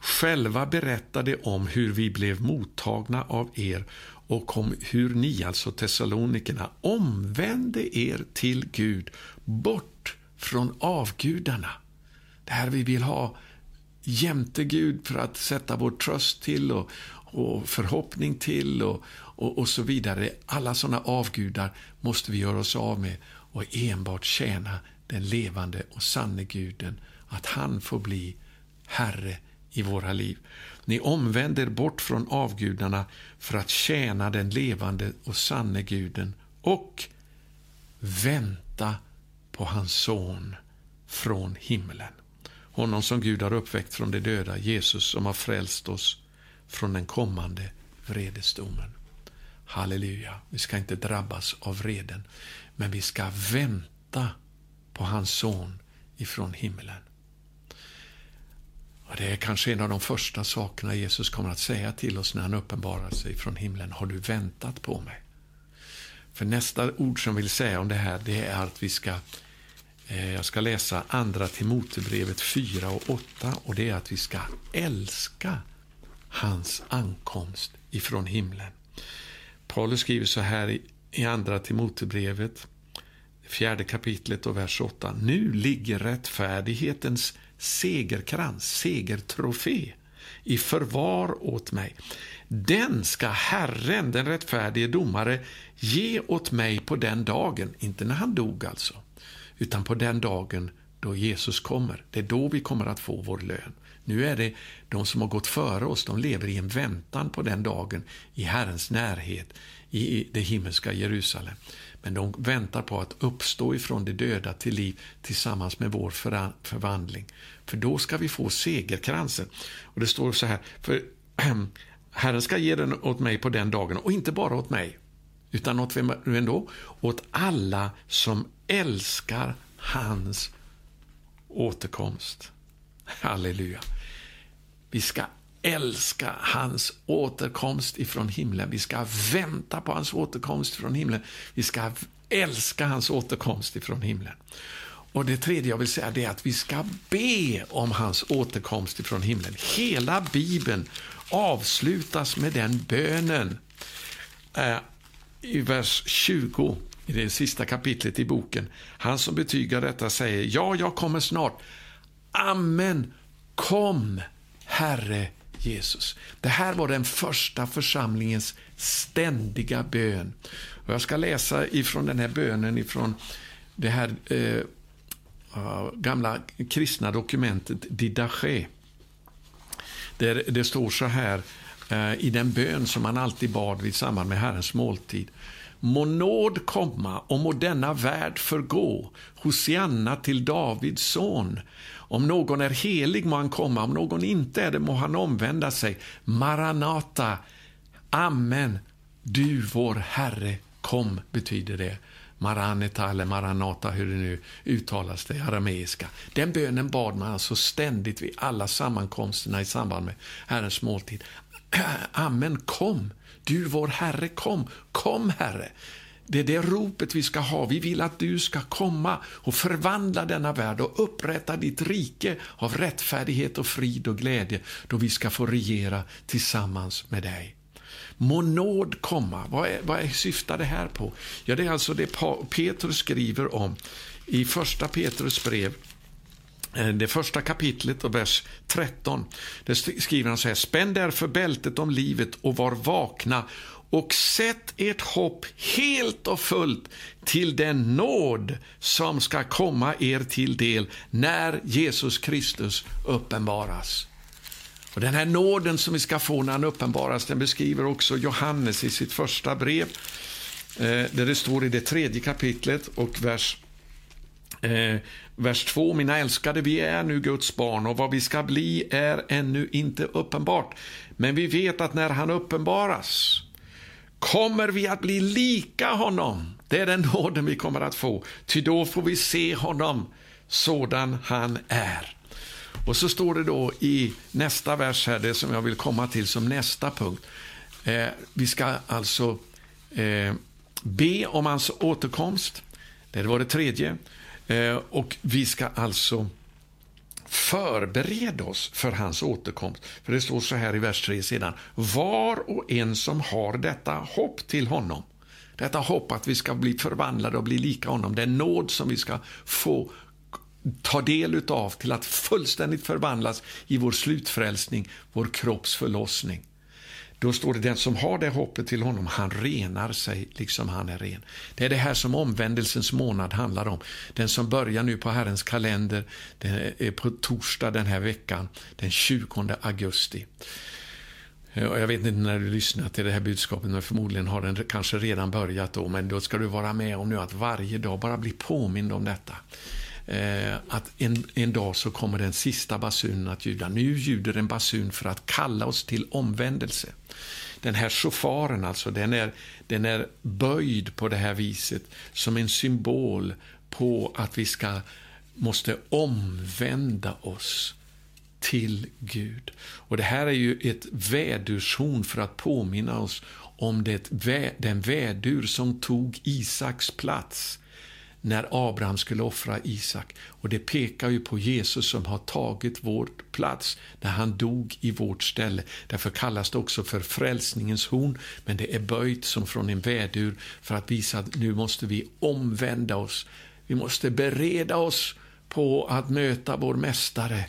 Själva berättade om hur vi blev mottagna av er och om hur ni, alltså Thessalonikerna, omvände er till Gud bort från avgudarna. Det här vi vill ha jämte Gud för att sätta vår tröst till och, och förhoppning till och, och, och så vidare. Alla sådana avgudar måste vi göra oss av med och enbart tjäna den levande och sanne guden, att han får bli Herre i våra liv. Ni omvänder bort från avgudarna för att tjäna den levande och sanne guden och vänta på hans son från himlen. Honom som Gud har uppväckt från de döda, Jesus som har frälst oss från den kommande vredesdomen. Halleluja, vi ska inte drabbas av vreden, men vi ska vänta på hans son ifrån himlen. Och det är kanske en av de första sakerna Jesus kommer att säga till oss när han uppenbarar sig från himlen. Har du väntat på mig? För nästa ord som vill säga om det här, det är att vi ska Eh, jag ska läsa andra Timotebrevet 4 och 8 och det är att vi ska älska hans ankomst ifrån himlen. Paulus skriver så här i Andra Timotebrevet, fjärde kapitlet och vers 8. Nu ligger rättfärdighetens segerkrans, segertrofé, i förvar åt mig. Den ska Herren, den rättfärdige domare, ge åt mig på den dagen, inte när han dog alltså, utan på den dagen då Jesus kommer. Det är då vi kommer att få vår lön. Nu är det de som har gått före oss, de lever i en väntan på den dagen i Herrens närhet i det himmelska Jerusalem. Men de väntar på att uppstå ifrån de döda till liv tillsammans med vår förvandling. För då ska vi få segerkransen. Och det står så här, för *clears throat* Herren ska ge den åt mig på den dagen, och inte bara åt mig, utan åt vem ändå? Åt alla som älskar hans återkomst. Halleluja. Vi ska älska hans återkomst ifrån himlen. Vi ska vänta på hans återkomst från himlen. Vi ska älska hans återkomst ifrån himlen. Och Det tredje jag vill säga är att vi ska be om hans återkomst ifrån himlen. Hela Bibeln avslutas med den bönen. Eh, i vers 20, i det sista kapitlet i boken. Han som betygar detta säger, ja, jag kommer snart. Amen. Kom, Herre Jesus. Det här var den första församlingens ständiga bön. Och jag ska läsa ifrån den här bönen ifrån det här eh, gamla kristna dokumentet Didache. Där det står så här eh, Eh, i den bön som han alltid bad vid samband med Herrens måltid. Må nåd komma och må denna värld förgå, Hosianna till Davids son. Om någon är helig må han komma, om någon inte är det må han omvända sig. Maranata, Amen, du vår Herre, kom, betyder det. Maraneta eller Maranata, hur det nu uttalas det arameiska. Den bönen bad man alltså ständigt vid alla sammankomsterna i samband med Herrens måltid. *clears throat* Amen, kom, du vår Herre, kom, kom Herre. Det är det ropet vi ska ha. Vi vill att du ska komma och förvandla denna värld och upprätta ditt rike av rättfärdighet och frid och glädje då vi ska få regera tillsammans med dig. Må nåd komma. Vad, är, vad syftar det här på? Ja, det är alltså det Petrus skriver om i första Petrus brev Eh, det första kapitlet och vers 13. Där skriver han så här. Spänn därför bältet om livet och var vakna och sätt ert hopp helt och fullt till den nåd som ska komma er till del när Jesus Kristus uppenbaras. Och Den här nåden som vi ska få när han uppenbaras den beskriver också Johannes i sitt första brev eh, där det står i det tredje kapitlet och vers Eh, vers 2. Mina älskade, vi är nu Guds barn och vad vi ska bli är ännu inte uppenbart. Men vi vet att när han uppenbaras kommer vi att bli lika honom. Det är den nåden vi kommer att få, ty då får vi se honom sådan han är. Och så står det då i nästa vers här, det som jag vill komma till som nästa punkt. Eh, vi ska alltså eh, be om hans återkomst. Det var det tredje. Eh, och vi ska alltså förbereda oss för hans återkomst. För det står så här i vers 3 sedan. Var och en som har detta hopp till honom, detta hopp att vi ska bli förvandlade och bli lika honom, den nåd som vi ska få ta del av till att fullständigt förvandlas i vår slutfrälsning, vår kropps förlossning. Då står det den som har det hoppet till honom, han renar sig liksom han är ren. Det är det här som omvändelsens månad handlar om. Den som börjar nu på Herrens kalender, det är på torsdag den här veckan, den 20 augusti. Jag vet inte när du lyssnar till det här budskapet, men förmodligen har den kanske redan börjat då, men då ska du vara med om nu att varje dag bara bli påmind om detta eh, att en, en dag så kommer den sista basunen att ljuda. Nu ljuder en basun för att kalla oss till omvändelse. Den här shofaren, alltså, den är, den är böjd på det här viset som en symbol på att vi ska, måste omvända oss till Gud. Och Det här är ju ett vädurshorn för att påminna oss om det, den vädur som tog Isaks plats när Abraham skulle offra Isak. Och Det pekar ju på Jesus som har tagit vår plats när han dog i vårt ställe. Därför kallas det också för frälsningens horn, men det är böjt som från en vädur för att visa att nu måste vi omvända oss. Vi måste bereda oss på att möta vår Mästare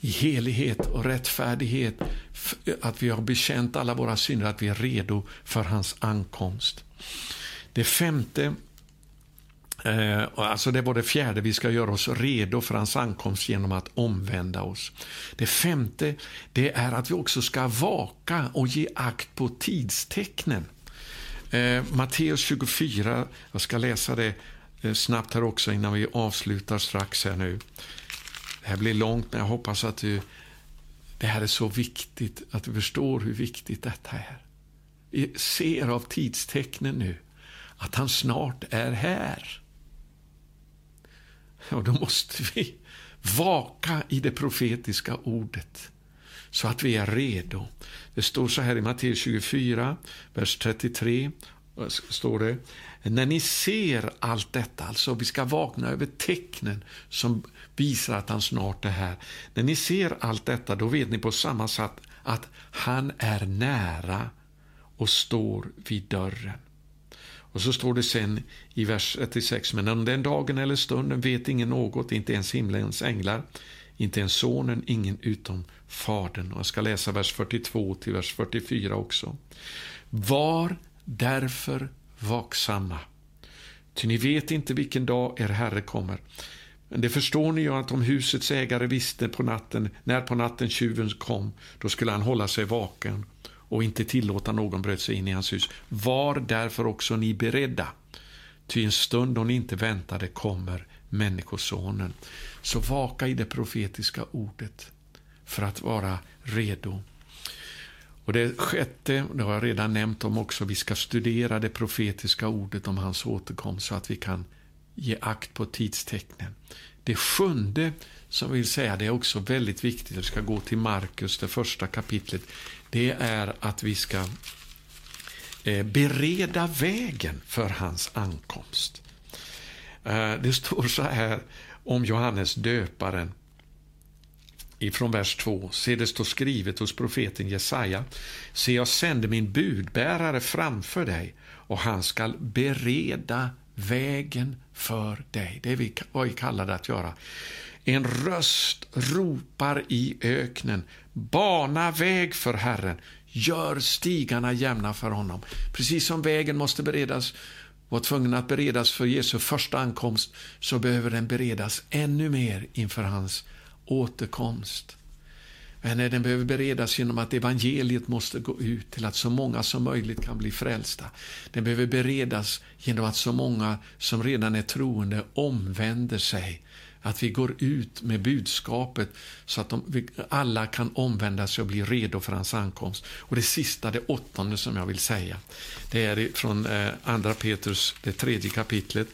i helighet och rättfärdighet, att vi har bekänt alla våra synder, att vi är redo för hans ankomst. Det femte Eh, alltså det var det fjärde, vi ska göra oss redo för hans ankomst genom att omvända oss. Det femte, det är att vi också ska vaka och ge akt på tidstecknen. Eh, Matteus 24, jag ska läsa det eh, snabbt här också innan vi avslutar strax här nu. Det här blir långt, men jag hoppas att du, det här är så viktigt, att du förstår hur viktigt detta är. Vi ser av tidstecknen nu att han snart är här. Ja, då måste vi vaka i det profetiska ordet så att vi är redo. Det står så här i Matteus 24, vers 33. Står det, när ni ser allt detta, alltså vi ska vakna över tecknen som visar att han snart är här. När ni ser allt detta, då vet ni på samma sätt att han är nära och står vid dörren. Och så står det sen i vers 36, men om den dagen eller stunden vet ingen något, inte ens himlens änglar, inte ens sonen, ingen utom Fadern. Och jag ska läsa vers 42 till vers 44 också. Var därför vaksamma, ty ni vet inte vilken dag er Herre kommer. Men det förstår ni ju att om husets ägare visste på natten, när på natten tjuven kom, då skulle han hålla sig vaken och inte tillåta någon bröt sig in i hans hus. Var därför också ni beredda, ty en stund då ni inte väntade kommer Människosonen. Så vaka i det profetiska ordet för att vara redo. Och Det sjätte, det har jag redan nämnt om också, vi ska studera det profetiska ordet om hans återkomst så att vi kan ge akt på tidstecknen. Det sjunde som vill säga, det är också väldigt viktigt, vi ska gå till Markus, det första kapitlet, det är att vi ska eh, bereda vägen för hans ankomst. Eh, det står så här om Johannes döparen ifrån vers 2. Se, det står skrivet hos profeten Jesaja. Se, jag sänder min budbärare framför dig och han skall bereda vägen för dig. Det är vad vi kallar det att göra. En röst ropar i öknen. Bana väg för Herren. Gör stigarna jämna för honom. Precis som vägen måste beredas var tvungen att beredas för Jesu första ankomst så behöver den beredas ännu mer inför hans återkomst. Men den behöver beredas genom att evangeliet måste gå ut till att så många som möjligt kan bli frälsta. Den behöver beredas genom att så många som redan är troende omvänder sig att vi går ut med budskapet så att de, alla kan omvända sig och bli redo för hans ankomst. Och det sista, det åttonde som jag vill säga, det är från eh, andra Petrus, det tredje kapitlet,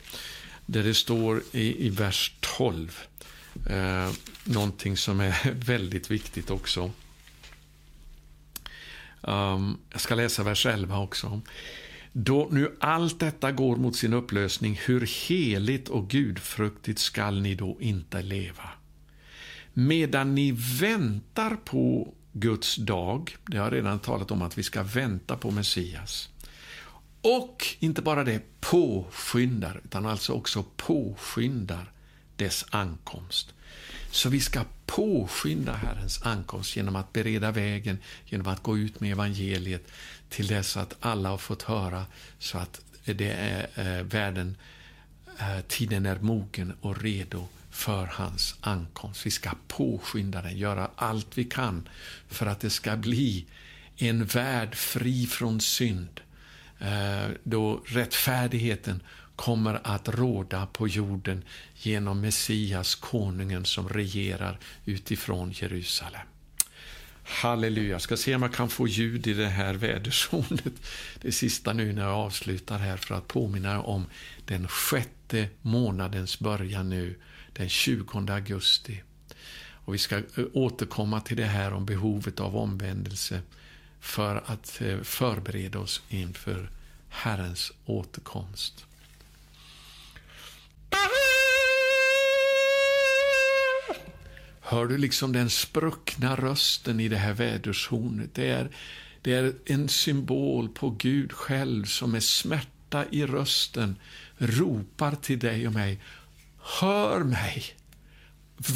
där det står i, i vers 12, eh, någonting som är *laughs* väldigt viktigt också. Um, jag ska läsa vers 11 också. Då nu allt detta går mot sin upplösning, hur heligt och gudfruktigt skall ni då inte leva? Medan ni väntar på Guds dag, det har jag redan talat om att vi ska vänta på Messias, och inte bara det, påskyndar, utan alltså också påskyndar dess ankomst. Så vi ska påskynda Herrens ankomst genom att bereda vägen, genom att gå ut med evangeliet till dess att alla har fått höra så att det är eh, världen, eh, tiden är mogen och redo för hans ankomst. Vi ska påskynda den, göra allt vi kan för att det ska bli en värld fri från synd, eh, då rättfärdigheten kommer att råda på jorden genom Messias, konungen som regerar utifrån Jerusalem. Halleluja. Jag ska se om jag kan få ljud i det här väderzonet. Det sista nu när jag avslutar här för att påminna om den sjätte månadens början nu, den 20 augusti. Och vi ska eh, återkomma till det här om behovet av omvändelse för att eh, förbereda oss inför Herrens återkomst. Hör du liksom den spruckna rösten i det här vädershornet? Det är, det är en symbol på Gud själv som med smärta i rösten ropar till dig och mig. Hör mig!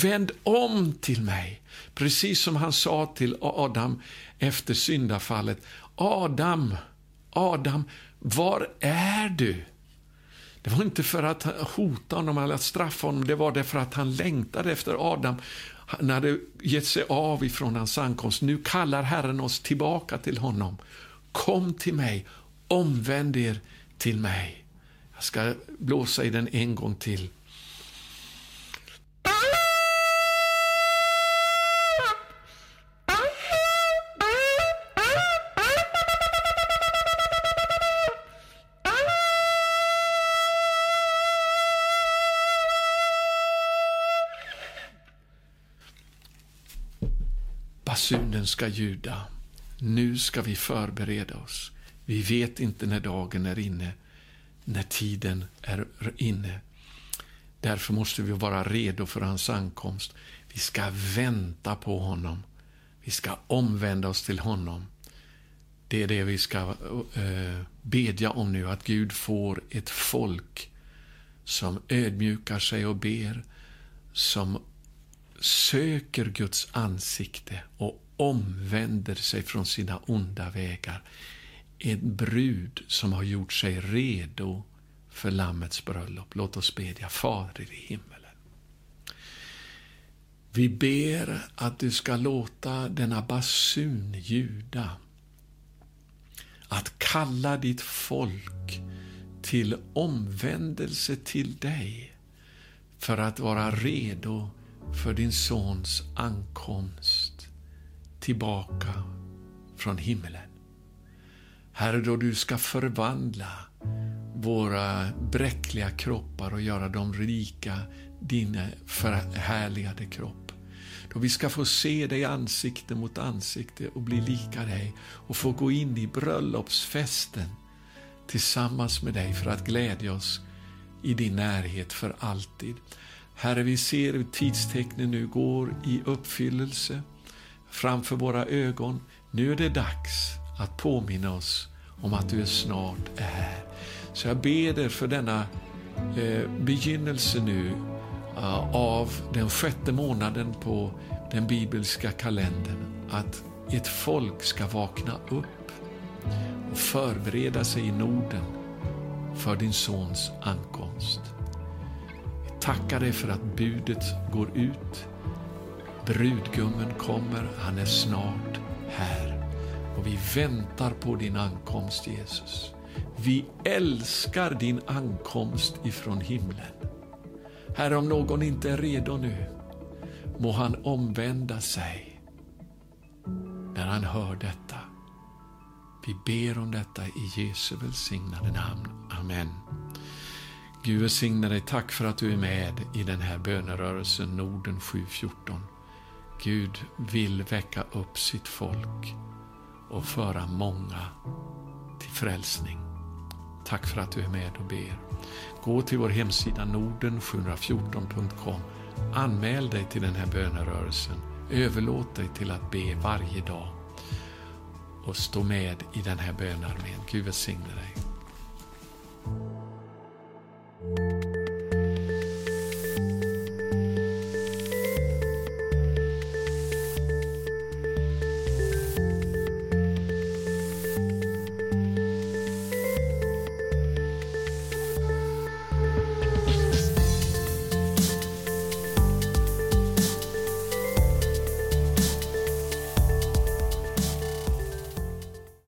Vänd om till mig. Precis som han sa till Adam efter syndafallet. Adam, Adam, var är du? Det var inte för att hota honom eller att straffa honom, det var därför att han längtade efter Adam. Han hade gett sig av ifrån hans ankomst. Nu kallar Herren oss tillbaka till honom. Kom till mig, omvänd er till mig. Jag ska blåsa i den en gång till. Basunen ska ljuda. Nu ska vi förbereda oss. Vi vet inte när dagen är inne, när tiden är inne. Därför måste vi vara redo för hans ankomst. Vi ska vänta på honom. Vi ska omvända oss till honom. Det är det vi ska eh, bedja om nu, att Gud får ett folk som ödmjukar sig och ber, som söker Guds ansikte och omvänder sig från sina onda vägar. En brud som har gjort sig redo för Lammets bröllop. Låt oss bedja. Fader i himmelen. Vi ber att du ska låta denna basun ljuda. Att kalla ditt folk till omvändelse till dig för att vara redo för din sons ankomst tillbaka från himmelen. Herre, då du ska förvandla våra bräckliga kroppar och göra dem rika, din förhärligade kropp. Då vi ska få se dig ansikte mot ansikte och bli lika dig och få gå in i bröllopsfesten tillsammans med dig för att glädja oss i din närhet för alltid. Herre, vi ser hur tidstecknen nu går i uppfyllelse framför våra ögon. Nu är det dags att påminna oss om att du är snart är här. Så jag ber dig för denna eh, begynnelse nu eh, av den sjätte månaden på den bibelska kalendern, att ett folk ska vakna upp och förbereda sig i Norden för din sons ankomst tackar dig för att budet går ut. Brudgummen kommer, han är snart här. Och vi väntar på din ankomst, Jesus. Vi älskar din ankomst ifrån himlen. Herre, om någon inte är redo nu, må han omvända sig när han hör detta. Vi ber om detta i Jesu välsignade namn. Amen. Gud välsigne dig. Tack för att du är med i den här bönerörelsen Norden 714. Gud vill väcka upp sitt folk och föra många till frälsning. Tack för att du är med och ber. Gå till vår hemsida norden714.com. Anmäl dig till den här bönerörelsen. Överlåt dig till att be varje dag och stå med i den här bönarmén. Gud välsigne dig. you